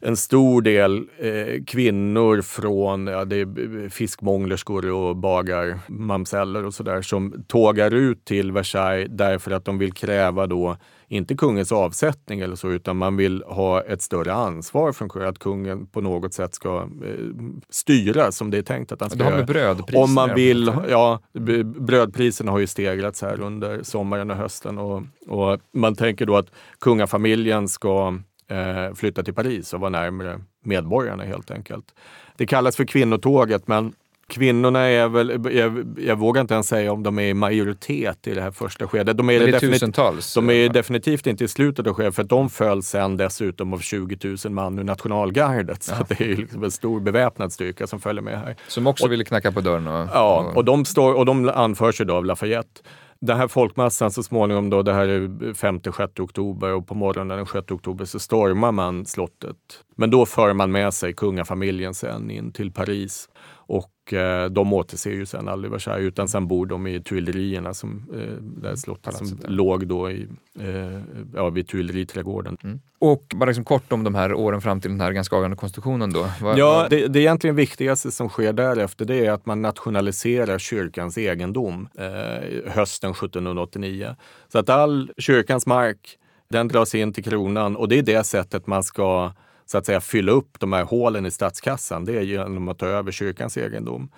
en stor del eh, kvinnor från ja, det är fiskmånglerskor och bagarmamseller och sådär som tågar ut till Versailles därför att de vill kräva då inte kungens avsättning eller så, utan man vill ha ett större ansvar från kungen. Att kungen på något sätt ska eh, styra som det är tänkt att han ska göra. Det brödpriserna Om man vill, ja, brödpriserna har ju stegrats här under sommaren och hösten och, och man tänker då att kungafamiljen ska eh, flytta till Paris och vara närmare medborgarna helt enkelt. Det kallas för kvinnotåget men Kvinnorna är väl, jag, jag, vågar inte ens säga om de är i majoritet i det här första skedet. De är, det är tusentals. De är definitivt inte i slutet av skedet för att de följs sen dessutom av 20 000 man ur nationalgardet. Så ja. det är liksom en stor beväpnad styrka som följer med här. Som också och, ville knacka på dörren? Och, ja, och de, står, och de anförs ju då av Lafayette. Den här folkmassan så småningom, då, det här är 5-6 oktober och på morgonen den 6 oktober så stormar man slottet. Men då för man med sig kungafamiljen sen in till Paris. Och eh, de återser ju sen aldrig Versailles utan sen bor de i Tuilerierna som eh, där slottet som låg då i, eh, ja, vid Tuileriträdgården. Mm. Och bara liksom kort om de här åren fram till den här ganska avgörande konstitutionen då? Var, ja, det, det egentligen viktigaste som sker därefter det är att man nationaliserar kyrkans egendom eh, hösten 1789. Så att all kyrkans mark den dras in till kronan och det är det sättet man ska så att säga fylla upp de här hålen i statskassan, det är genom att ta över kyrkans egendom.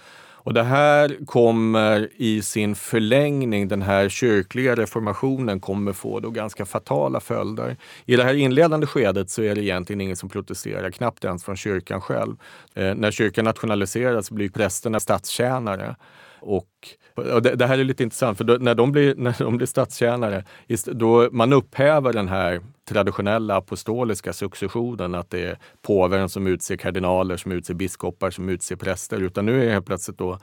Och det här kommer i sin förlängning, den här kyrkliga reformationen kommer få då ganska fatala följder. I det här inledande skedet så är det egentligen ingen som protesterar, knappt ens från kyrkan själv. Eh, när kyrkan nationaliseras blir prästerna statstjänare. Och och det, det, här är lite intressant, för då, när, de blir, när de blir statstjänare, då man upphäver den här traditionella apostoliska successionen, att det är påven som utser kardinaler, som utser biskopar, som utser präster, utan nu är det helt plötsligt då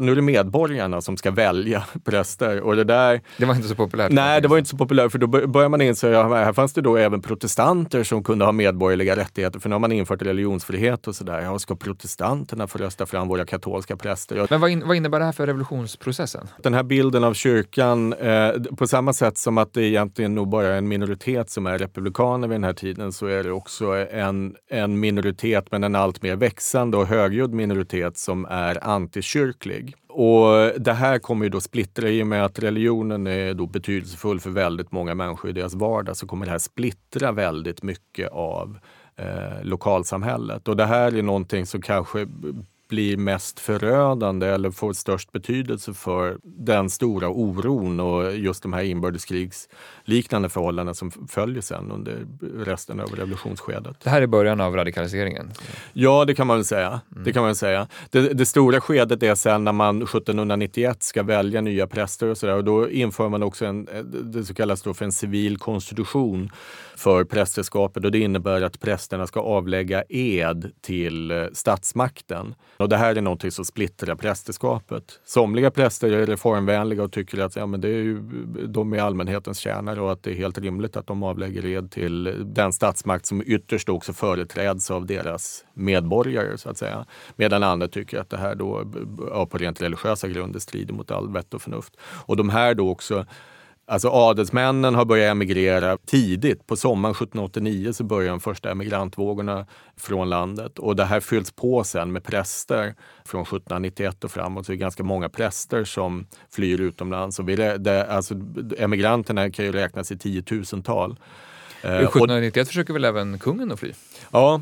nu är det medborgarna som ska välja präster. Och det, där, det var inte så populärt? Nej, det var inte så populärt för då börjar man inse att här fanns det då även protestanter som kunde ha medborgerliga rättigheter. För nu har man infört religionsfrihet och sådär. Ja, ska protestanterna få rösta fram våra katolska präster? Men vad, in, vad innebär det här för revolutionsprocessen? Den här bilden av kyrkan, eh, på samma sätt som att det egentligen nog bara är en minoritet som är republikaner vid den här tiden så är det också en, en minoritet, men en allt mer växande och högljudd minoritet som är antikyrklig. Och det här kommer ju då splittra i och med att religionen är då betydelsefull för väldigt många människor i deras vardag så kommer det här splittra väldigt mycket av eh, lokalsamhället. Och det här är någonting som kanske blir mest förödande eller får störst betydelse för den stora oron och just de här inbördeskrigsliknande förhållanden som följer sen under resten av revolutionsskedet. Det här är början av radikaliseringen? Ja, det kan man väl säga. Mm. Det, kan man säga. Det, det, stora skedet är sen när man 1791 ska välja nya präster och sådär och då inför man också en, det så kallas då för en civil konstitution för prästerskapet och det innebär att prästerna ska avlägga ed till eh, statsmakten. Och det här är någonting som splittrar prästerskapet. Somliga präster är reformvänliga och tycker att ja, men det är ju, de är allmänhetens tjänare och att det är helt rimligt att de avlägger ed till den statsmakt som ytterst också företräds av deras medborgare så att säga. Medan andra tycker att det här då ja, på rent religiösa grunder strider mot all vett och förnuft. Och de här då också Alltså adelsmännen har börjat emigrera tidigt. På sommaren 1789 så börjar de första emigrantvågorna från landet. Och det här fylls på sen med präster från 1791 och framåt. Så det är ganska många präster som flyr utomlands. Och vi, det, alltså, emigranterna kan ju räknas i tiotusental. 1791 eh, försöker väl även kungen att fly? Ja,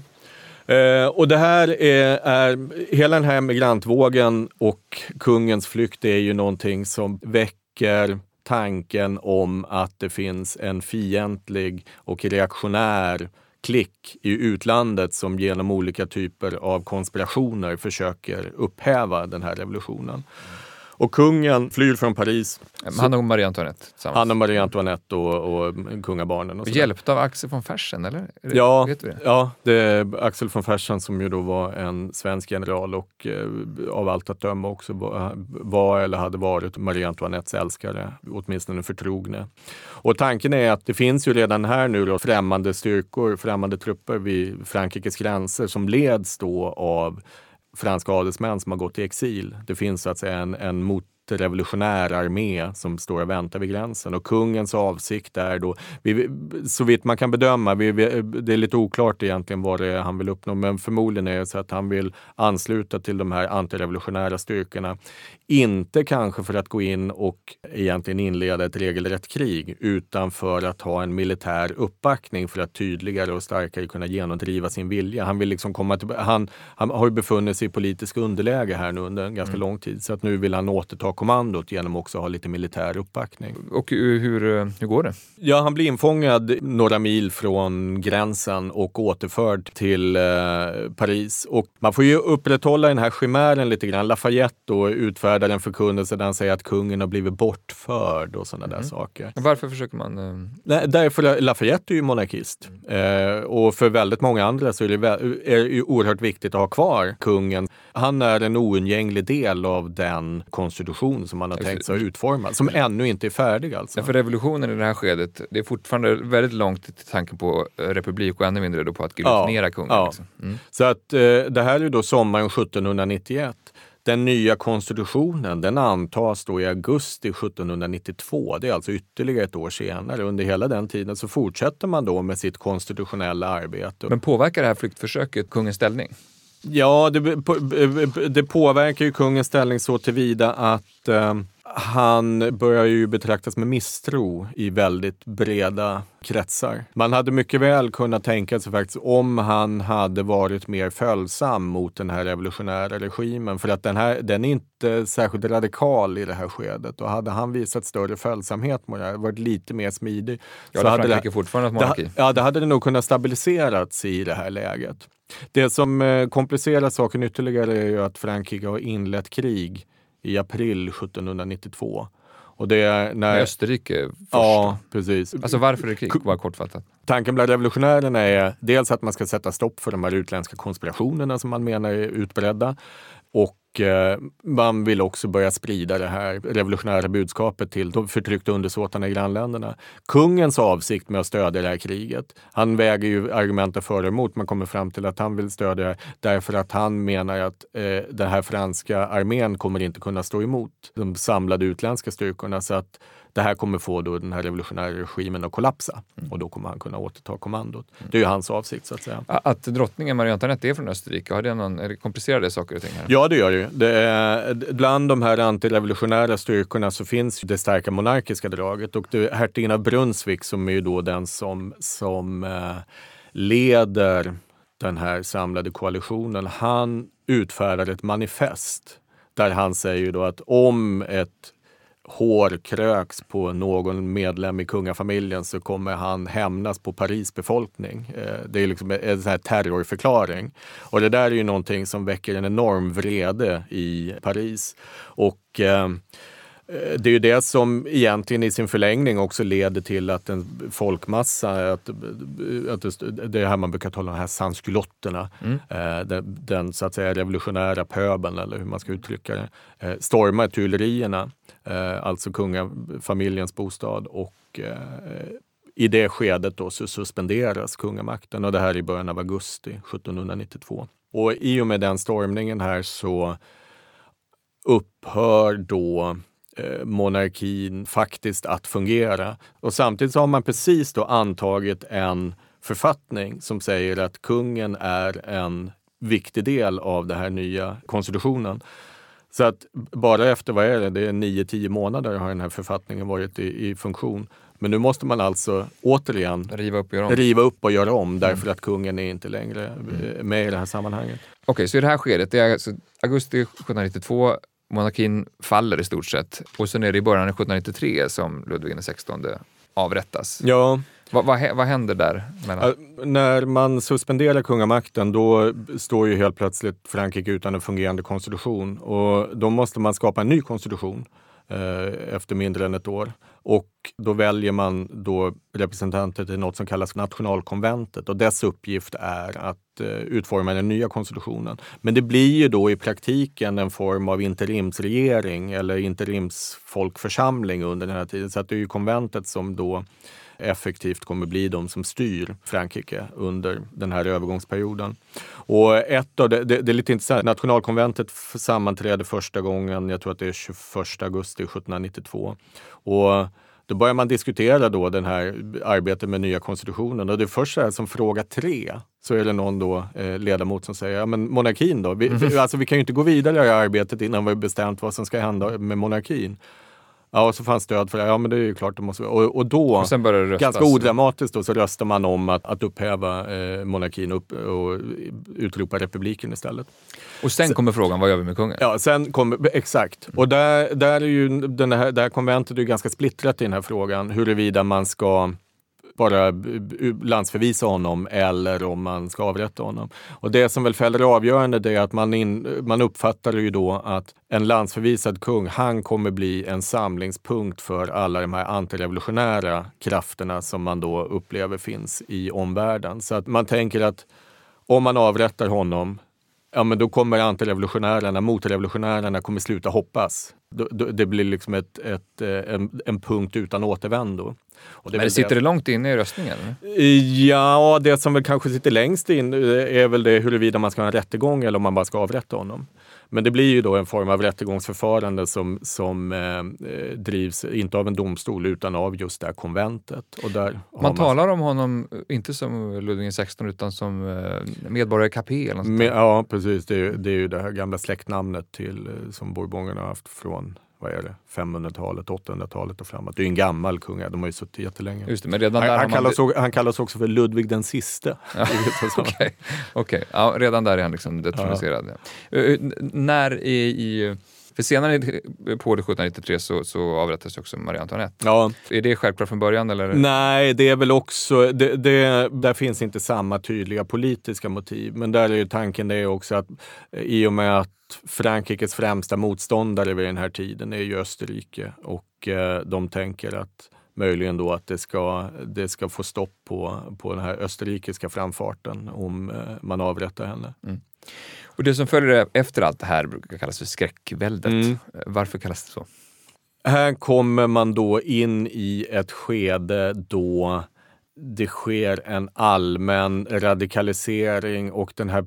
Eh, och det här är, är, hela den här migrantvågen och kungens flykt är ju någonting som väcker tanken om att det finns en fientlig och reaktionär klick i utlandet som genom olika typer av konspirationer försöker upphäva den här revolutionen. Och kungen flyr från Paris. Han och Marie Antoinette? Han och Marie Antoinette och, och kungabarnen. Och Hjälpta av Axel von Fersen, eller? ja, vet det? ja, det är Axel von Fersen som ju då var en svensk general och eh, av allt att döma också var, var, eller hade varit Marie Antoinettes älskare, åtminstone förtrogne. Och tanken är att det finns ju redan här nu då främmande styrkor, främmande trupper vid Frankrikes gränser som leds då av franska adelsmän som har gått i exil. Det finns så att säga en, en mot revolutionär armé som står och väntar vid gränsen. Och kungens avsikt är då, vi, så vitt man kan bedöma, vi, det är lite oklart egentligen vad det är han vill uppnå, men förmodligen är det så att han vill ansluta till de här antirevolutionära styrkorna. Inte kanske för att gå in och egentligen inleda ett regelrätt krig, utan för att ha en militär uppbackning för att tydligare och starkare kunna genomdriva sin vilja. Han vill liksom komma till, han, han har ju befunnit sig i politisk underläge här nu under en ganska mm. lång tid, så att nu vill han återta kommandot genom också att ha lite militär uppbackning. Och hur, hur går det? Ja, han blir infångad några mil från gränsen och återförd till eh, Paris. Och man får ju upprätthålla den här chimären lite grann. Lafayette då utfärdar en förkunnelse där han säger att kungen har blivit bortförd och sådana mm. där saker. Varför försöker man? Eh... Nej, därför Lafayette är ju monarkist. Mm. Eh, och för väldigt många andra så är det, är det oerhört viktigt att ha kvar kungen. Han är en oundgänglig del av den konstitution som man har tänkt sig att utforma, som ännu inte är färdig alltså. Ja, för revolutionen i det här skedet, det är fortfarande väldigt långt till tanken på eh, republik och ännu mindre då på att guillotinera ja, kungen. Ja. Liksom. Mm. Så att eh, det här är då sommaren 1791. Den nya konstitutionen den antas då i augusti 1792. Det är alltså ytterligare ett år senare. Under hela den tiden så fortsätter man då med sitt konstitutionella arbete. Men påverkar det här flyktförsöket kungens ställning? Ja, det, det påverkar ju kungens ställning så tillvida att eh, han börjar ju betraktas med misstro i väldigt breda kretsar. Man hade mycket väl kunnat tänka sig faktiskt om han hade varit mer följsam mot den här revolutionära regimen. För att den, här, den är inte särskilt radikal i det här skedet. Och hade han visat större följsamhet mot det här, varit lite mer smidig. Ja, så hade det, fortfarande monarki. Det, ja, det hade det nog kunnat stabiliserats i det här läget. Det som eh, komplicerar saken ytterligare är ju att Frankrike har inlett krig i april 1792. Och det är när... Österrike först? Ja, precis. Alltså varför är det krig? Bara kortfattat. Tanken bland revolutionärerna är dels att man ska sätta stopp för de här utländska konspirationerna som man menar är utbredda. Och Eh, man vill också börja sprida det här revolutionära budskapet till de förtryckta undersåtarna i grannländerna. Kungens avsikt med att stödja det här kriget, han väger ju argumenten för och emot, man kommer fram till att han vill stödja det därför att han menar att eh, den här franska armén kommer inte kunna stå emot de samlade utländska styrkorna. Så att det här kommer få då den här revolutionära regimen att kollapsa mm. och då kommer han kunna återta kommandot. Mm. Det är ju hans avsikt så att säga. Att drottningen Marie Antoinette är från Österrike, har det någon, är det komplicerade saker och ting? Här? Ja, det gör det ju. Det är, bland de här antirevolutionära styrkorna så finns det starka monarkiska draget och hertigen av Brunswick som är ju då den som, som eh, leder den här samlade koalitionen. Han utfärdar ett manifest där han säger då att om ett hår kröks på någon medlem i kungafamiljen så kommer han hämnas på Paris befolkning. Eh, det är liksom en sån här terrorförklaring. Och det där är ju någonting som väcker en enorm vrede i Paris. Och Eh, det är ju det som egentligen i sin förlängning också leder till att en folkmassa, att, att det här man brukar tala om, de här sanskulotterna, mm. Eh, den, den, så att säga revolutionära pöbeln eller hur man ska uttrycka det, eh, stormar Tuilerierna, alltså kungafamiljens bostad och i det skedet då så suspenderas kungamakten och det här i början av augusti 1792. Och i och med den stormningen här så upphör då Eh, monarkin faktiskt att fungera. Och samtidigt så har man precis då antagit en författning som säger att kungen är en viktig del av den här nya konstitutionen. Så att bara efter, vad är det, det är 9-10 månader har den här författningen varit i, i, funktion. Men nu måste man alltså återigen riva upp och göra om, riva upp och göra om därför mm. att kungen är inte längre mm. med i det här sammanhanget. Okej, okay, så i det här skedet, det är alltså augusti 1792, monarkin faller i stort sett. Och sen är det i början av 1793 som Ludvig XVI avrättas. Ja. Vad, vad, vad händer där? Mellan? När man suspenderar kungamakten då står ju helt plötsligt Frankrike utan en fungerande konstitution och då måste man skapa en ny konstitution Eh, efter mindre än ett år. Och då väljer man då representanter till något som kallas nationalkonventet och dess uppgift är att eh, utforma den nya konstitutionen. Men det blir ju då i praktiken en form av interimsregering eller interimsfolkförsamling under den här tiden. Så att det är ju konventet som då effektivt kommer bli de som styr Frankrike under den här övergångsperioden. Och ett av det, det, det är lite intressant, nationalkonventet sammanträder första gången, jag tror att det är 21 augusti 1792. Och då börjar man diskutera då den här arbetet med nya konstitutionen och det är först så här som fråga tre så är det någon då, eh, ledamot som säger, ja men monarkin då? Vi, mm. alltså, vi kan ju inte gå vidare i arbetet innan vi har bestämt vad som ska hända med monarkin. Ja, och så fanns stöd för det. Ja, men det är ju klart. Det måste, och, och då, och ganska odramatiskt, då, så röstar man om att, att upphäva eh, monarkin upp, och utropa republiken istället. Och sen, sen kommer frågan, vad gör vi med kungen? Ja, sen kommer, exakt. Och där, där är ju den här, det här konventet är ganska splittrat i den här frågan, huruvida man ska bara landsförvisa honom eller om man ska avrätta honom. Och det som väl fäller avgörande det är att man, in, man uppfattar ju då att en landsförvisad kung, han kommer bli en samlingspunkt för alla de här antirevolutionära krafterna som man då upplever finns i omvärlden. Så att man tänker att om man avrättar honom ja men då kommer antirevolutionärerna, motrevolutionärerna kommer sluta hoppas. Det blir liksom ett, ett, eh, en, en punkt utan återvändo. Det men sitter det, det långt inne i röstningen? Ja, det som väl kanske sitter längst in eh, är väl det huruvida man ska ha en rättegång eller om man bara ska avrätta honom. Men det blir ju då en form av rättegångsförfarande som, som eh, drivs, inte av en domstol, utan av just det här konventet. Och där man, man talar om honom, inte som Ludvig XVI, utan som eh, medborgare Capet? ja, precis. Det är, det är ju det här gamla släktnamnet till, eh, som Bourbonerna har haft från vad är det, 500-talet, 800-talet och framåt. Det är ju en gammal kung, de har ju suttit jättelänge. Just det, men redan han, där han, kallas, man... han kallas också för Ludvig den siste. Okej, okay. okay. ja, redan där är han liksom detroniserad. Ja. Uh, när i, i för senare på 1793 så, så avrättades också Marie Antoinette. Ja. Är det självklart från början? Eller? Nej, det är väl också, det, det, där finns inte samma tydliga politiska motiv. Men där är ju tanken det är också att i och med att Frankrikes främsta motståndare vid den här tiden är ju Österrike och eh, de tänker att möjligen då att det ska, det ska få stopp på, på den här österrikiska framfarten om eh, man avrättar henne. Mm. Och det som följer efter allt det här brukar kallas för skräckväldet. Mm. Varför kallas det så? Här kommer man då in i ett skede då det sker en allmän radikalisering och den här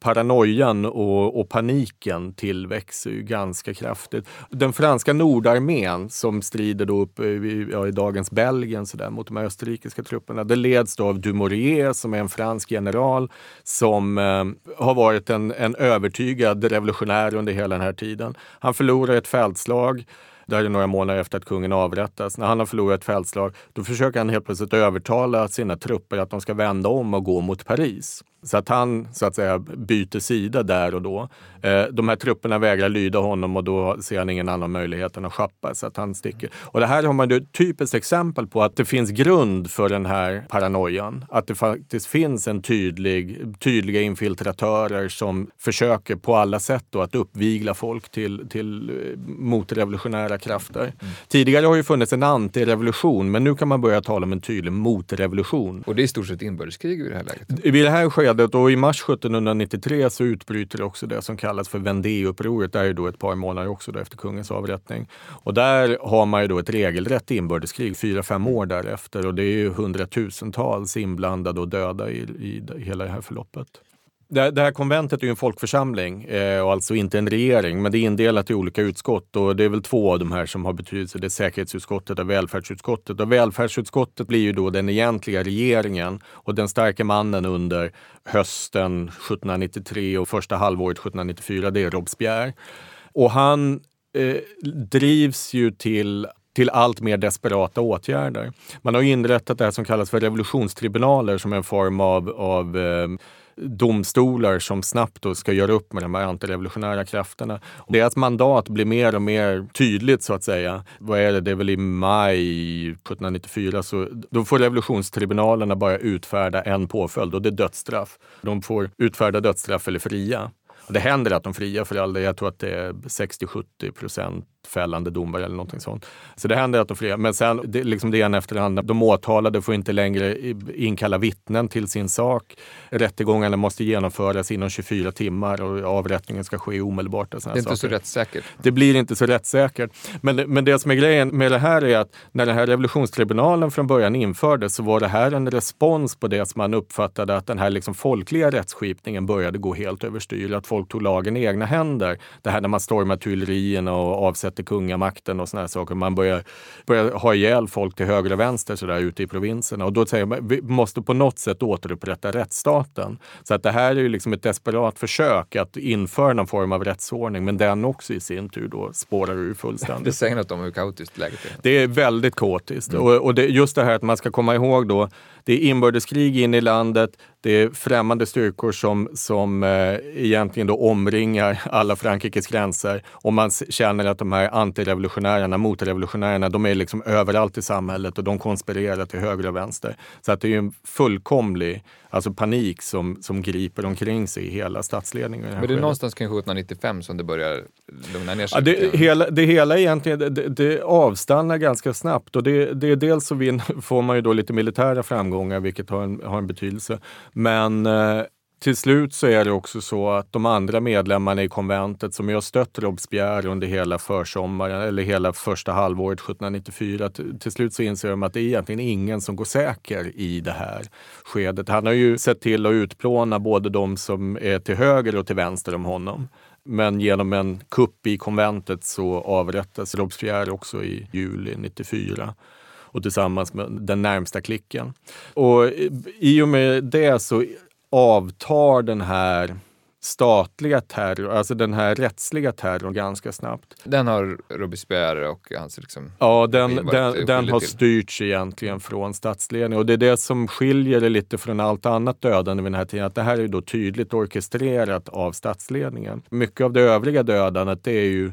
paranoian och, och, paniken tillväxer ju ganska kraftigt. Den franska nordarmén som strider då upp eh, i, ja, i dagens Belgien så där, mot de österrikiska trupperna, det leds då av Dumouriez som är en fransk general som eh, har varit en, en övertygad revolutionär under hela den här tiden. Han förlorar ett fältslag det här är några månader efter att kungen avrättas. När han har förlorat ett fältslag, då försöker han helt plötsligt övertala sina trupper att de ska vända om och gå mot Paris. Så att han så att säga byter sida där och då. Eh, de här trupperna vägrar lyda honom och då ser han ingen annan möjlighet än att schappa så att han sticker. Och det här har man ett typiskt exempel på att det finns grund för den här paranoian. Att det faktiskt finns en tydlig, tydliga infiltratörer som försöker på alla sätt då att uppvigla folk till, till eh, motrevolutionära krafter. Mm. Tidigare har ju funnits en antirevolution men nu kan man börja tala om en tydlig motrevolution. Och det är i stort sett inbördeskrig i det här läget? Vid det här skedet och i mars 1793 så utbryter också det som kallas för Vendée-upproret. Det är då ett par månader också då efter kungens avrättning. Och där har man ju då ett regelrätt inbördeskrig fyra, fem år därefter och det är ju hundratusentals inblandade och döda i, i, i hela det här förloppet. Det, det här konventet är ju en folkförsamling eh, och alltså inte en regering, men det är indelat i olika utskott och det är väl två av de här som har betydelse. Det är säkerhetsutskottet och välfärdsutskottet. Och välfärdsutskottet blir ju då den egentliga regeringen och den starka mannen under hösten 1793 och första halvåret 1794, det är Robespierre. Och han eh, drivs ju till till allt mer desperata åtgärder. Man har inrättat det här som kallas för revolutionstribunaler som en form av, av eh, domstolar som snabbt då ska göra upp med de här antirevolutionära krafterna. Deras mandat blir mer och mer tydligt så att säga. Vad är det, det är väl i maj 1794 så då får revolutionstribunalerna bara utfärda en påföljd och det är dödsstraff. De får utfärda dödsstraff eller fria. Det händer att de friar för all del. Jag tror att det är 60-70 procent fällande domar eller någonting sånt. Så det händer att de friar. Men sen, det, liksom det ena efter det andra. De åtalade får inte längre inkalla vittnen till sin sak. Rättegångarna måste genomföras inom 24 timmar och avrättningen ska ske omedelbart. Och det är inte saker. så rättssäkert. Det blir inte så rättssäkert. Men, men det som är grejen med det här är att när den här revolutionstribunalen från början infördes så var det här en respons på det som man uppfattade att den här liksom folkliga rättsskipningen började gå helt överstyr. Att folk tog lagen i egna händer. Det här när man stormar Tuilerierna och avsätter kungamakten och såna saker. Man börjar, börjar ha ihjäl folk till höger och vänster så där, ute i provinserna. Och då säger man vi måste på något sätt återupprätta rättsstaten. Så att det här är ju liksom ett desperat försök att införa någon form av rättsordning. Men den också i sin tur då spårar ur fullständigt. Det säger något om hur kaotiskt läget är. Det är väldigt kaotiskt. Mm. Och, och det, just det här att man ska komma ihåg då det är inbördeskrig in i landet, det är främmande styrkor som, som eh, egentligen då omringar alla Frankrikes gränser och man känner att de här antirevolutionärerna, motrevolutionärerna, de är liksom överallt i samhället och de konspirerar till höger och vänster. Så att det är en fullkomlig alltså panik som, som griper omkring sig i hela statsledningen. Men det är någonstans kring 1795 som det börjar lugna ner sig? Ja, det, hela, det hela egentligen, det, det avstannar ganska snabbt och det, det är dels så vin, får man ju då lite militära framgångar vilket har en, har en betydelse. Men eh, till slut så är det också så att de andra medlemmarna i konventet som har stött Robespierre under hela försommaren eller hela första halvåret 1794, till slut så inser de att det är egentligen ingen som går säker i det här skedet. Han har ju sett till att utplåna både de som är till höger och till vänster om honom. Men genom en kupp i konventet så avrättas Robespierre också i juli 94 och tillsammans med den närmsta klicken. Och i och med det så avtar den här statliga terror, alltså den här rättsliga terrorn ganska snabbt. Den har Robespierre och hans liksom Ja, den, den, den har styrts egentligen från statsledningen och det är det som skiljer det lite från allt annat dödande vid den här tiden. Att det här är då tydligt orkestrerat av statsledningen. Mycket av det övriga dödandet det är ju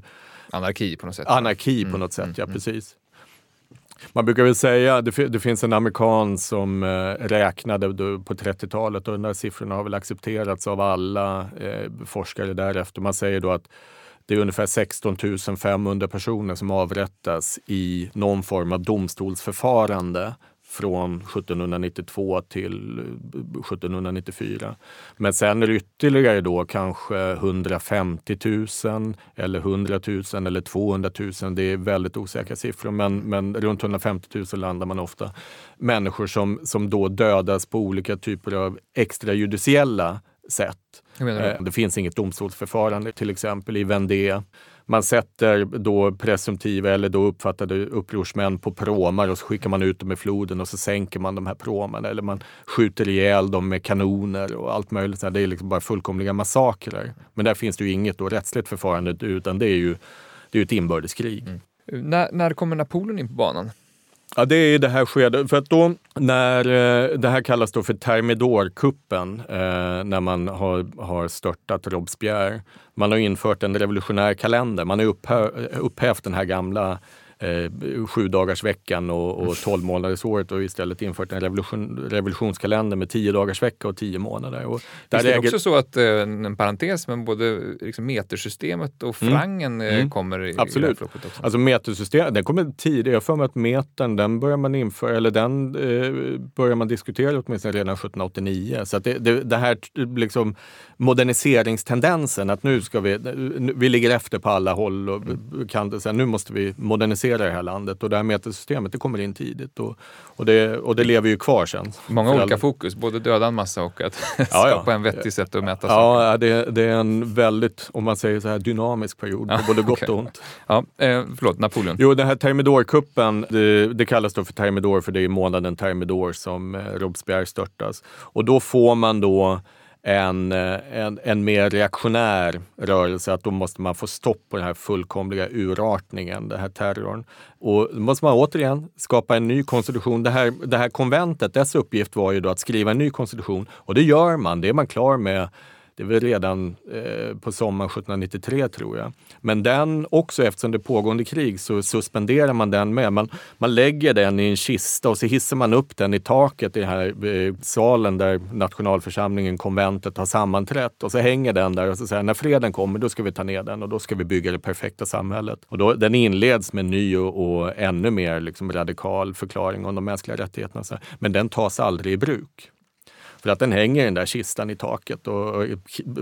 Anarki på något sätt. Anarki på mm, något sätt, mm, ja mm. precis. Man brukar väl säga, det, det finns en amerikan som eh, räknade på 30-talet och de där siffrorna har väl accepterats av alla eh, forskare därefter. Man säger då att det är ungefär 16 500 personer som avrättas i någon form av domstolsförfarande från 1792 till 1794. Eh, Men sen är det ytterligare då kanske 150 000 eller 100 000 eller 200 000. Det är väldigt osäkra siffror men, men runt 150 000 landar man ofta. Människor som, som då dödas på olika typer av extrajudiciella sätt. Eh, det finns inget domstolsförfarande till exempel i Vendée man sätter då presumtiva eller då uppfattade upprorsmän på pråmar och så skickar man ut dem i floden och så sänker man de här pråmarna eller man skjuter ihjäl dem med kanoner och allt möjligt. Det är liksom bara fullkomliga massakrer. Men där finns det ju inget då rättsligt förfarande utan det är ju det är ett inbördeskrig. Mm. När, när kommer Napoleon in på banan? Ja, det är det här skedet. För att då, när, eh, det här kallas då för Thermidor-kuppen, eh, när man har, har störtat Robespierre. Man har infört en revolutionär kalender. Man har upphä, upphävt den här gamla eh, sju dagars veckan och, och 12 månaders året och istället infört en revolution, revolutionskalender med 10 dagars vecka och 10 månader. Och där Visst är det också så att, eh, en parentes, men både liksom metersystemet och mm. frangen eh, mm. kommer i, Absolut. i också? Alltså metersystemet, den kommer tidigare. Jag har för mig att metern, den börjar man införa, eller den eh, börjar man diskutera åtminstone redan 1789. Så att det, det, det här liksom moderniseringstendensen, att nu ska vi, vi ligger efter på alla håll och kan, så här, nu måste vi modernisera hantera det här landet och det här metersystemet det kommer in tidigt och, och, det, och det lever ju kvar sen. Många olika alla. fokus, både döda en massa och att ja, skapa ja. en vettig sätt att mäta ja, saker. Ja, det, det, är en väldigt, om man säger så här, dynamisk period på både gott och ont. Ja, eh, förlåt, Napoleon. Jo, den här Thermidor-kuppen, det, det, kallas då för Thermidor för det är månaden Thermidor som eh, Robespierre störtas. Och då får man då en, eh, en, en mer reaktionär rörelse, att då måste man få stopp på den här fullkomliga urartningen, den här terrorn. Och då måste man återigen skapa en ny konstitution. Det här, det här konventet, dess uppgift var ju då att skriva en ny konstitution och det gör man, det är man klar med det är väl redan eh, på sommaren 1793 tror jag. Men den också, eftersom det är pågående krig, så suspenderar man den med. Man, man lägger den i en kista och så hissar man upp den i taket i den här eh, salen där nationalförsamlingen, konventet, har sammanträtt. Och så hänger den där och så säger när freden kommer, då ska vi ta ner den och då ska vi bygga det perfekta samhället. Och då, den inleds med en ny och, och ännu mer liksom radikal förklaring om de mänskliga rättigheterna. Men den tas aldrig i bruk. För att den hänger i den där kistan i taket och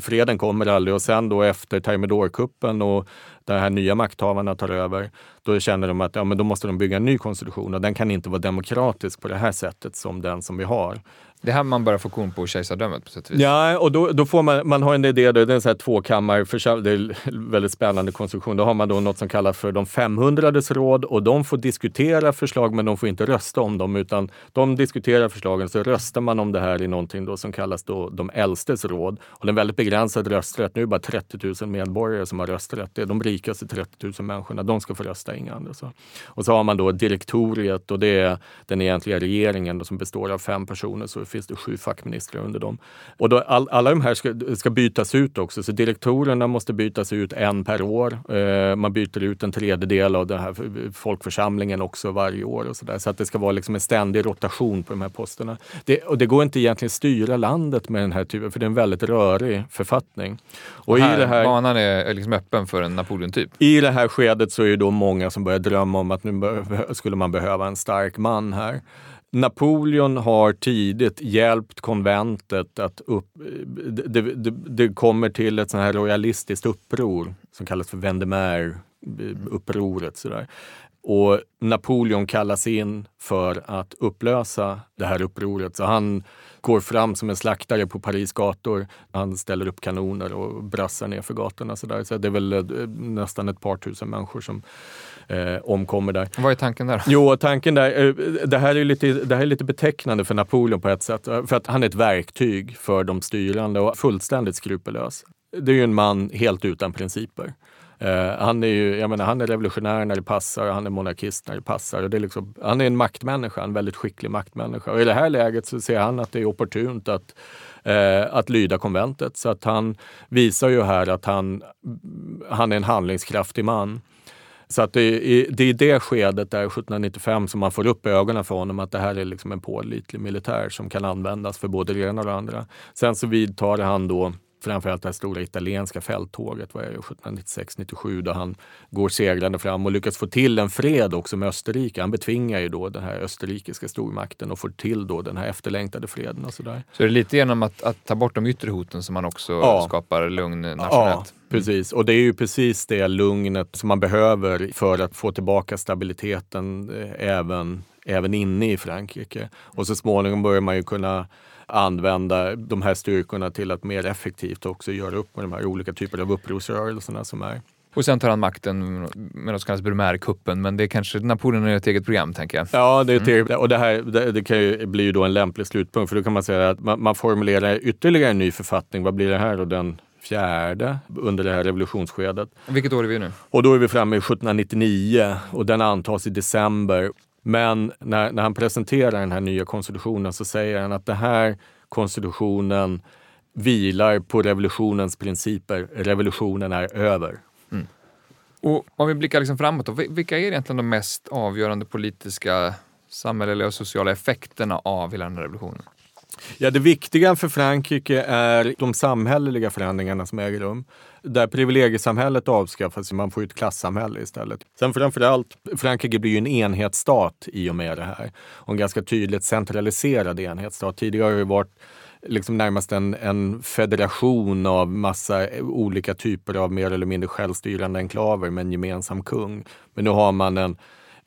freden kommer aldrig. Och sen då efter Termidor-kuppen och de här nya makthavarna tar över, då känner de att ja, men då måste de bygga en ny konstitution och den kan inte vara demokratisk på det här sättet som den som vi har. Det här man börjar få korn på kejsardömet på sätt och vis. Ja, och då, då får man, man har en idé, då, det är en sån här tvåkammarförsamling, det är en väldigt spännande konstruktion. Då har man då något som kallas för de 500 råd och de får diskutera förslag men de får inte rösta om dem utan de diskuterar förslagen så röstar man om det här i någonting då som kallas då de äldstes råd. Och det är en väldigt begränsad rösträtt. Nu är det bara 30 000 medborgare som har rösträtt. Det är de rikaste 30 000 människorna, de ska få rösta, inga andra. Så. Och så har man då direktoriet och det är den egentliga regeringen då, som består av fem personer. Så finns det sju fackministrar under dem. Och då all, alla de här ska, ska bytas ut också, så direktorerna måste bytas ut en per år. Eh, man byter ut en tredjedel av den här folkförsamlingen också varje år och så där. Så att det ska vara liksom en ständig rotation på de här posterna. Det, och det går inte egentligen styra landet med den här typen, för det är en väldigt rörig författning. Och, här, i det här, banan är liksom öppen för en Napoleon-typ? I det här skedet så är det då många som börjar drömma om att nu skulle man behöva en stark man här. Napoleon har tidigt hjälpt konventet att upp... Det, det, det kommer till ett sånt här royalistiskt uppror som kallas för Vendemer-upproret. Och Napoleon kallas in för att upplösa det här upproret. Så han går fram som en slaktare på Paris gator. Han ställer upp kanoner och brassar ner för gatorna. Så, där. så det är väl eh, nästan ett par tusen människor som eh, omkommer där. Vad är tanken där? Jo, tanken där, eh, det, här är lite, det här är lite betecknande för Napoleon på ett sätt. För att han är ett verktyg för de styrande och fullständigt skrupellös. Det är ju en man helt utan principer. Uh, han är ju, jag menar, han är revolutionär när det passar och han är monarkist när det passar. Och det är liksom, han är en maktmänniska, en väldigt skicklig maktmänniska. Och i det här läget så ser han att det är opportunt att, uh, att lyda konventet. Så att han visar ju här att han, han är en handlingskraftig man. Så att det, är, det är i det skedet, där 1795, som man får upp ögonen för honom att det här är liksom en pålitlig militär som kan användas för både det ena och det andra. Sen så vidtar han då framförallt det här stora italienska fälttåget 1796-97 då han går segrande fram och lyckas få till en fred också med Österrike. Han betvingar ju då den här österrikiska stormakten och får till då den här efterlängtade freden. Och så, där. så det är lite genom att, att ta bort de yttre hoten som man också ja. skapar lugn nationellt? Ja, precis. Och det är ju precis det lugnet som man behöver för att få tillbaka stabiliteten eh, även, även inne i Frankrike. Och så småningom börjar man ju kunna använda de här styrkorna till att mer effektivt också göra upp med de här olika typerna av upprorsrörelserna som är. Och sen tar han makten med något som kallas Brumaire-kuppen, men det är kanske Napoleon är ett eget program, tänker jag. Ja, det är mm. eget, och det, här, det, det kan ju bli ju då en lämplig slutpunkt, för då kan man säga att man, man formulerar ytterligare en ny författning. Vad blir det här? Och den fjärde under det här revolutionsskedet. Vilket år är vi nu? Och då är vi framme i 1799 och den antas i december Men när, när han presenterar den här nya konstitutionen så säger han att den här konstitutionen vilar på revolutionens principer. Revolutionen är över. Mm. Och om vi blickar liksom framåt, då, vilka är egentligen de mest avgörande politiska, samhälleliga och sociala effekterna av hela den här revolutionen? Ja, det viktiga för Frankrike är de samhälleliga förändringarna som äger rum. Där privilegiesamhället avskaffas, man får ett klassamhälle istället. Sen framförallt, Frankrike blir ju en enhetsstat i och med det här. Och en ganska tydligt centraliserad enhetsstat. Tidigare har det varit liksom närmast en, en federation av massa eh, olika typer av mer eller mindre självstyrande enklaver med en gemensam kung. Men nu har man en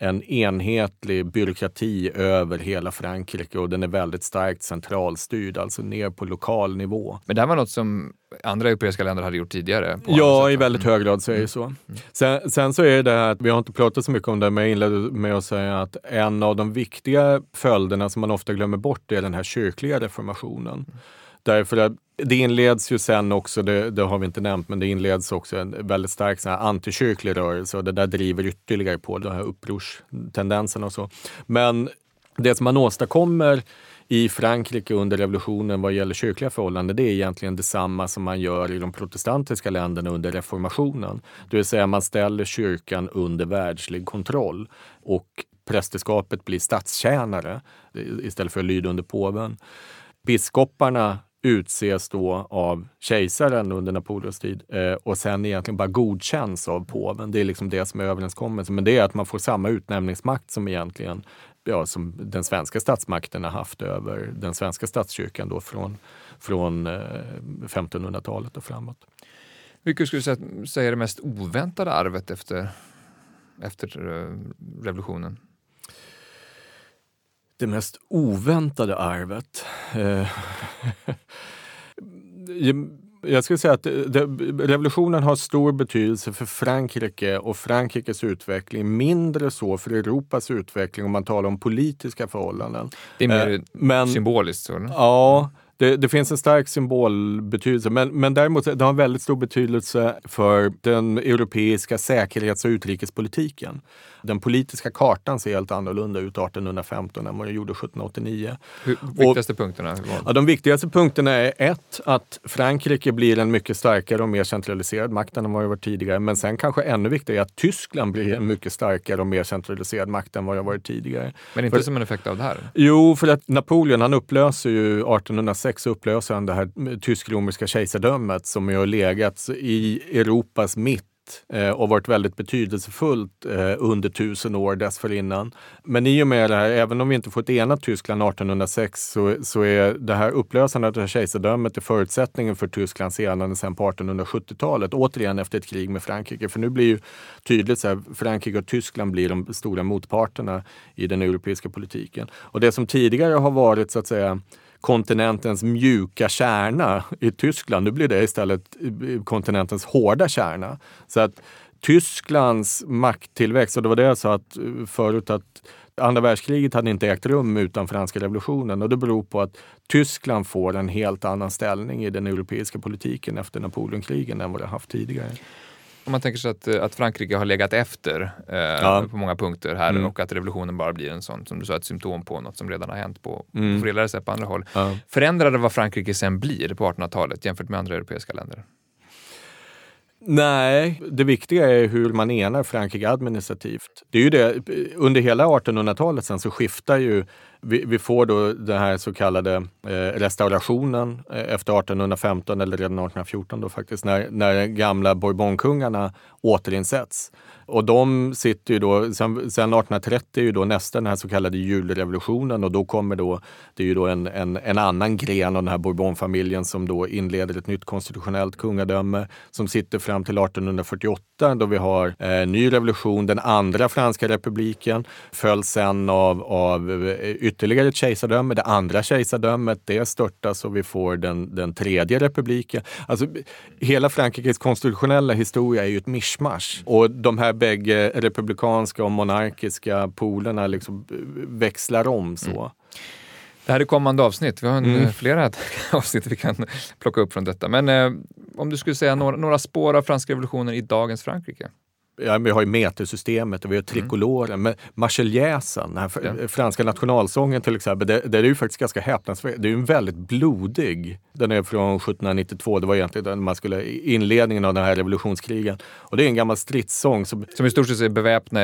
en enhetlig byråkrati över hela Frankrike och den är väldigt starkt centralstyrd, alltså ner på lokal nivå. Men det här var något som andra europeiska länder hade gjort tidigare? Ja, i väldigt hög grad så är det så. Mm. Sen, sen, så är det att vi har inte pratat så mycket om det, men jag inledde med att säga att en av de viktiga följderna som man ofta glömmer bort är den här kyrkliga reformationen. Mm. Därför att det inleds ju sen också, det, det, har vi inte nämnt, men det inleds också en väldigt stark sån här antikyrklig rörelse och det där driver ytterligare på de här upprorstendenserna och så. Men det som man åstadkommer i Frankrike under revolutionen vad gäller kyrkliga förhållanden, det är egentligen detsamma som man gör i de protestantiska länderna under reformationen. Det vill säga man ställer kyrkan under världslig kontroll och prästerskapet blir statstjänare istället för att lyda under påven. Biskoparna utses då av kejsaren under Napoleons tid eh, och sen egentligen bara godkänns av påven. Det är liksom det som är överenskommelsen. Men det är att man får samma utnämningsmakt som egentligen ja, som den svenska statsmakten har haft över den svenska statskyrkan då från, från eh, 1500-talet och framåt. Vilket skulle du säga är det mest oväntade arvet efter, efter eh, revolutionen? Det mest oväntade arvet. Eh, jag skulle säga att det, revolutionen har stor betydelse för Frankrike och Frankrikes utveckling. Mindre så för Europas utveckling om man talar om politiska förhållanden. Det är mer eh, men, symboliskt? Så, Ja, det, det, finns en stark symbolbetydelse, men, men däremot det har väldigt stor betydelse för den europeiska säkerhets och utrikespolitiken. Den politiska kartan ser helt annorlunda ut 1815 än vad den gjorde 1789. Hur, viktigaste och, punkterna? Ja, de viktigaste punkterna är ett, att Frankrike blir en mycket starkare och mer centraliserad makt än vad det varit tidigare. Men sen kanske ännu viktigare att Tyskland blir en mycket starkare och mer centraliserad makt än vad det varit tidigare. Men inte för, som en effekt av det här? Jo, för att Napoleon han upplöser ju 1806 upplöser han det här tysk-romerska kejsardömet som ju har legat i Europas mitt eh, och varit väldigt betydelsefullt eh, under tusen år dessförinnan. Men i och med det här, även om vi inte får ett enat Tyskland 1806 så, så är det här upplösandet av kejsardömet förutsättningen för Tysklands enande sen på 1870-talet. Återigen efter ett krig med Frankrike. För nu blir ju tydligt så här, Frankrike och Tyskland blir de stora motparterna i den europeiska politiken. Och det som tidigare har varit så att säga kontinentens mjuka kärna i Tyskland. Nu blir det istället kontinentens hårda kärna. Så att Tysklands makttillväxt, och det var det jag sa att, förut att andra världskriget hade inte ägt rum utan franska revolutionen och det beror på att Tyskland får en helt annan ställning i den europeiska politiken efter Napoleonkrigen än vad det haft tidigare. Om man tänker sig att, eh, att Frankrike har legat efter eh, ja. på många punkter här mm. och att revolutionen bara blir en sån, som du sa, ett symptom på något som redan har hänt på, mm. på sätt på andra håll. Ja. Förändrar det vad Frankrike sen blir på 1800-talet jämfört med andra europeiska länder? Nej, det viktiga är hur man enar Frankrike administrativt. Det är ju det, under hela 1800-talet sen så skiftar ju vi, vi, får då den här så kallade eh, restaurationen eh, efter 1815 eller redan 1814 då faktiskt när, när gamla Bourbonkungarna återinsätts. Och de sitter ju då, sen, sen 1830 är ju då nästa den här så kallade julrevolutionen och då kommer då, det är ju då en, en, en annan gren av den här Bourbonfamiljen som då inleder ett nytt konstitutionellt kungadöme som sitter fram till 1848 då vi har eh, ny revolution, den andra franska republiken följs sen av, av eh, ytterligare ett kejsardöme. Det andra kejsardömet det störtas och vi får den, den tredje republiken. Alltså, hela Frankrikes konstitutionella historia är ju ett mischmasch. Och de här bägge republikanska och monarkiska polerna liksom växlar om så. Mm. Det här är kommande avsnitt. Vi har en, mm. flera avsnitt vi kan plocka upp från detta. Men eh, om du skulle säga några, några spår av franska revolutionen i dagens Frankrike? Ja, vi har ju metersystemet och vi har trikoloren. Men marseljäsen, den här franska nationalsången till exempel, det, det är ju faktiskt ganska häpnadsväckande. Det är ju en väldigt blodig. Den är från 1792, det var egentligen den man skulle, inledningen av den här revolutionskrigen. Och det är en gammal stridssång som Som i stort sett är beväpna,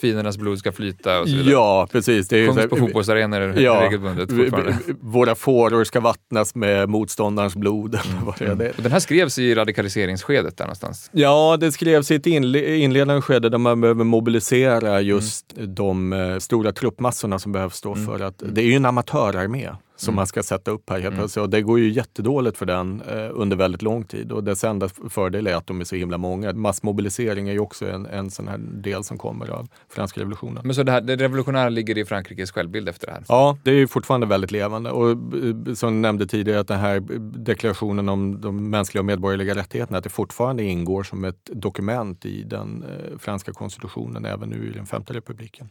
fiendernas blod ska flyta och så vidare. Ja, precis. Det är Sjungs på fotbollsarenor Ja, regelbundet fortfarande. Våra fåror ska vattnas med motståndarens blod. Mm. vad det är. Det- Och den här skrevs i radikaliseringsskedet där någonstans. Ja, det skrevs i ett inle- inledande skede där man behöver mobilisera just de eh, stora truppmassorna som behövs då för att det är ju en amatörarmé som man ska sätta upp här helt plötsligt. Och det går ju jättedåligt för den eh, under väldigt lång tid och dess enda fördel är att de är så himla många. Massmobilisering är ju också en, en sån här del som kommer av franska revolutionen. Men så det, här, det revolutionära ligger i Frankrikes självbild efter det här? Ja, det är ju fortfarande väldigt levande. Och eh, som jag nämnde tidigare, att den här deklarationen om de mänskliga och medborgerliga rättigheterna, att det fortfarande ingår som ett dokument i den eh, franska konstitutionen, även nu i den femte republiken.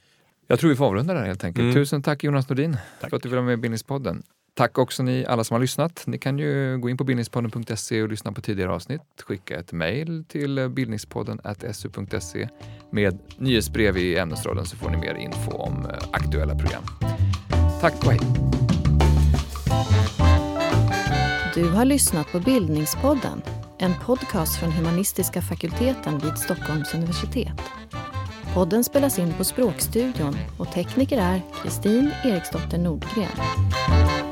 Jag tror vi får avrunda där helt enkelt. Mm. Tusen tack Jonas Nordin Tack. för att du ville vara med i Bildningspodden. Tack också ni alla som har lyssnat. Ni kan ju gå in på bildningspodden.se och lyssna på tidigare avsnitt. Skicka ett mejl till bildningspodden su.se med nyhetsbrev i ämnesraden så får ni mer info om eh, aktuella program. Tack och hej! Du har lyssnat på Bildningspodden, en podcast från humanistiska fakulteten vid Stockholms universitet. Podden spelas in på Språkstudion och tekniker är Kristin Eriksdotter Nordgren.